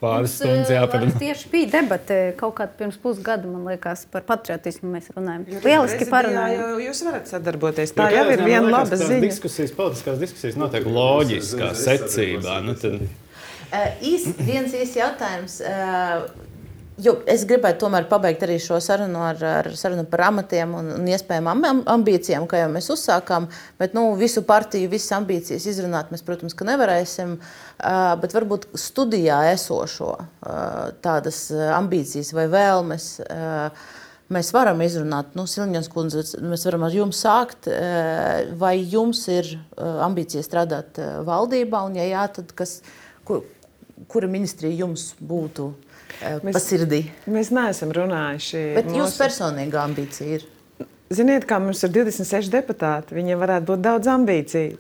pāris stundas jāparunā. Tieši bija debate kaut kādā pirms pusgada, man liekas, par patriotismu mēs runājam. Lieliski parunājam. Jūs varat sadarboties. Tā jau ir viena laba ziņa. Diskusijas, politiskās diskusijas notiek loģiskā secībā. Nu, tad... Īs, viens īsts jautājums. Uh, Jo es gribētu tomēr pabeigt arī šo sarunu ar, ar sarunu par amatiem un, un iespējamām ambīcijām, kā jau mēs uzsākām. Bet nu, visu partiju, visas ambīcijas izrunāt mēs, protams, nevarēsim. Bet varbūt studijā esošo tādas ambīcijas vai vēlmes mēs varam izrunāt. Nu, Silņas kundze, mēs varam ar jums sākt. Vai jums ir ambīcija strādāt valdībā? Un, ja jā, tad kas, kur, kura ministrija jums būtu? Mēs, pa sirdī. Mēs neesam runājuši. Bet mūsu... jūsu personīgā ambīcija ir? Ziniet, kā mums ir 26 deputāti, viņiem varētu būt daudz ambīciju.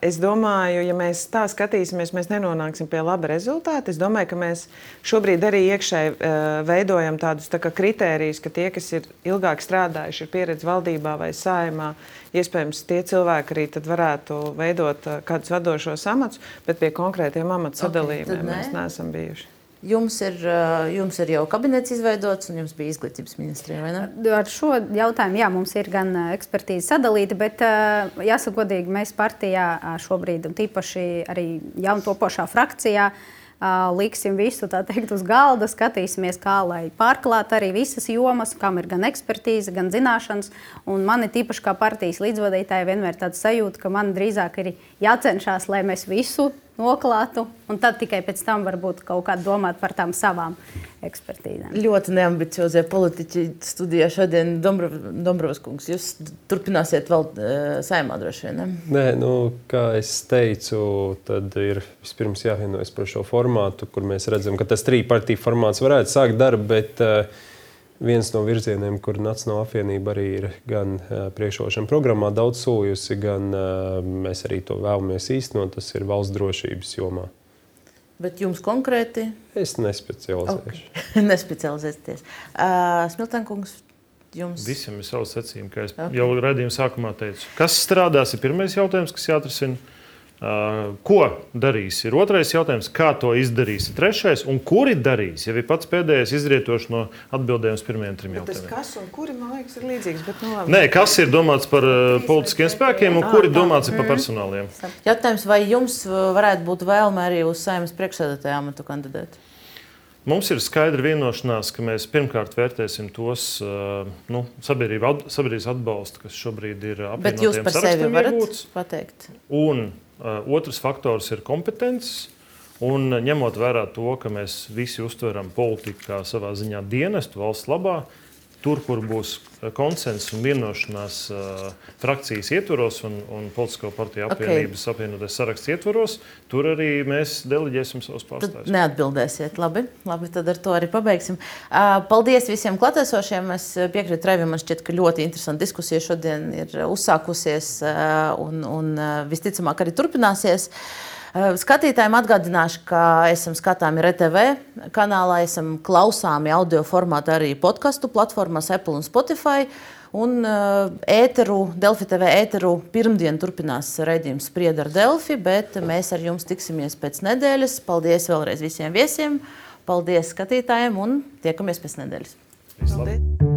Es domāju, ja mēs tā skatīsimies, mēs nenonāksim pie laba rezultāta. Es domāju, ka mēs šobrīd arī iekšēji uh, veidojam tādus tā kritērijus, ka tie, kas ir ilgāk strādājuši, ir pieredzi valdībā vai saimā, iespējams, tie cilvēki arī varētu veidot uh, kādus vadošos amatus, bet pie konkrētiem amatu sadalījumiem okay, mēs neesam bijuši. Jums ir, eh, jums ir jau kabinets izveidots, un jums bija izglītības ministrija, vai ne? Ar šo jautājumu, jā, mums ir gan eh, ekspertīze sadalīta, bet eh, jāsaka godīgi, mēs partijā šobrīd, un tīpaši arī jauntopošā frakcijā, liksim visu teikt, uz galda, skatīsimies, kā lai pārklātu arī visas jomas, kam ir gan ekspertīze, gan zināšanas. Un man ir tīpaši kā partijas līdzvadītāja vienmēr tāda sajūta, ka man drīzāk ir jācenšas, lai mēs visu noklātu, un tad tikai pēc tam varbūt kaut kā domāt par tām savām ekspertīzēm. Ļoti neambiciozie politiķi studijā šodien, Dombrovs kungs. Jūs turpināsiet vēl uh, saimā droši vien? Ne? Nē, nu, kā es teicu, tad ir vispirms jāvienojas par šo formātu, kur mēs redzam, ka tas trīs partiju formāts varētu sākt darbu, bet uh, viens no virzieniem, kur Nacionāla apvienība arī ir gan priekšrošana programmā daudz solījusi, gan mēs arī to vēlamies īstenot, tas ir valsts drošības jomā. Bet jums konkrēti? Es nespecializēšu. Okay. Nespecializēties. Uh, Smiltenkungs, jums? Visam ir savs secījums, kā es okay. jau redzējumu sākumā teicu. Kas strādās, ir pirmais jautājums, kas jāatrisina. Ko darīs? Ir otrais jautājums, kā to izdarīs. Trešais, un kuri darīs? Jau ir pats pēdējais izrietošs no atbildēm uz pirmajiem trim bet jautājumiem. Tas, kas un kuri, man liekas, ir līdzīgs. Bet, nu, labi. Nē, kas ir domāts par politiskiem spēkiem un kuri domāts ir par personāliem? Jautājums, vai jums varētu būt vēlme arī uz saimnes priekšsēdētāju amatu kandidēt? Mums ir skaidra vienošanās, ka mēs pirmkārt vērtēsim tos nu, sabiedrības atbalstu, kas šobrīd ir apvienotiem Bet jūs par sevi varat iegūts. pateikt? Un otrs faktors ir kompetences. Un ņemot vērā to, ka mēs visi uztveram politiku kā savā ziņā dienestu valsts labā, tur, kur būs eh, konsensus un vienošanās uh, frakcijas ietvaros un, un politisko partiju apvienības okay. apvienotais saraksts ietvaros, tur arī mēs deleģēsim savus pārstāvjus. Neatbildēsiet. Labi, labi, tad ar to arī pabeigsim. Uh, paldies visiem klātesošiem. Es piekrītu Raivim, man šķiet, ka ļoti interesanta diskusija šodien ir uzsākusies uh, un, un visticamāk arī turpināsies. Uh, Skatītājiem atgādināšu, ka esam skatāmi RTV kanālā, esam klausāmi audio formātā arī podkastu platformās Apple un Spotify. Un ēteru, Delfi TV ēteru pirmdien turpinās raidījums Sprieda ar Delfi, bet mēs ar jums tiksimies pēc nedēļas. Paldies vēlreiz visiem viesiem, paldies skatītājiem un tiekamies pēc nedēļas. Paldies!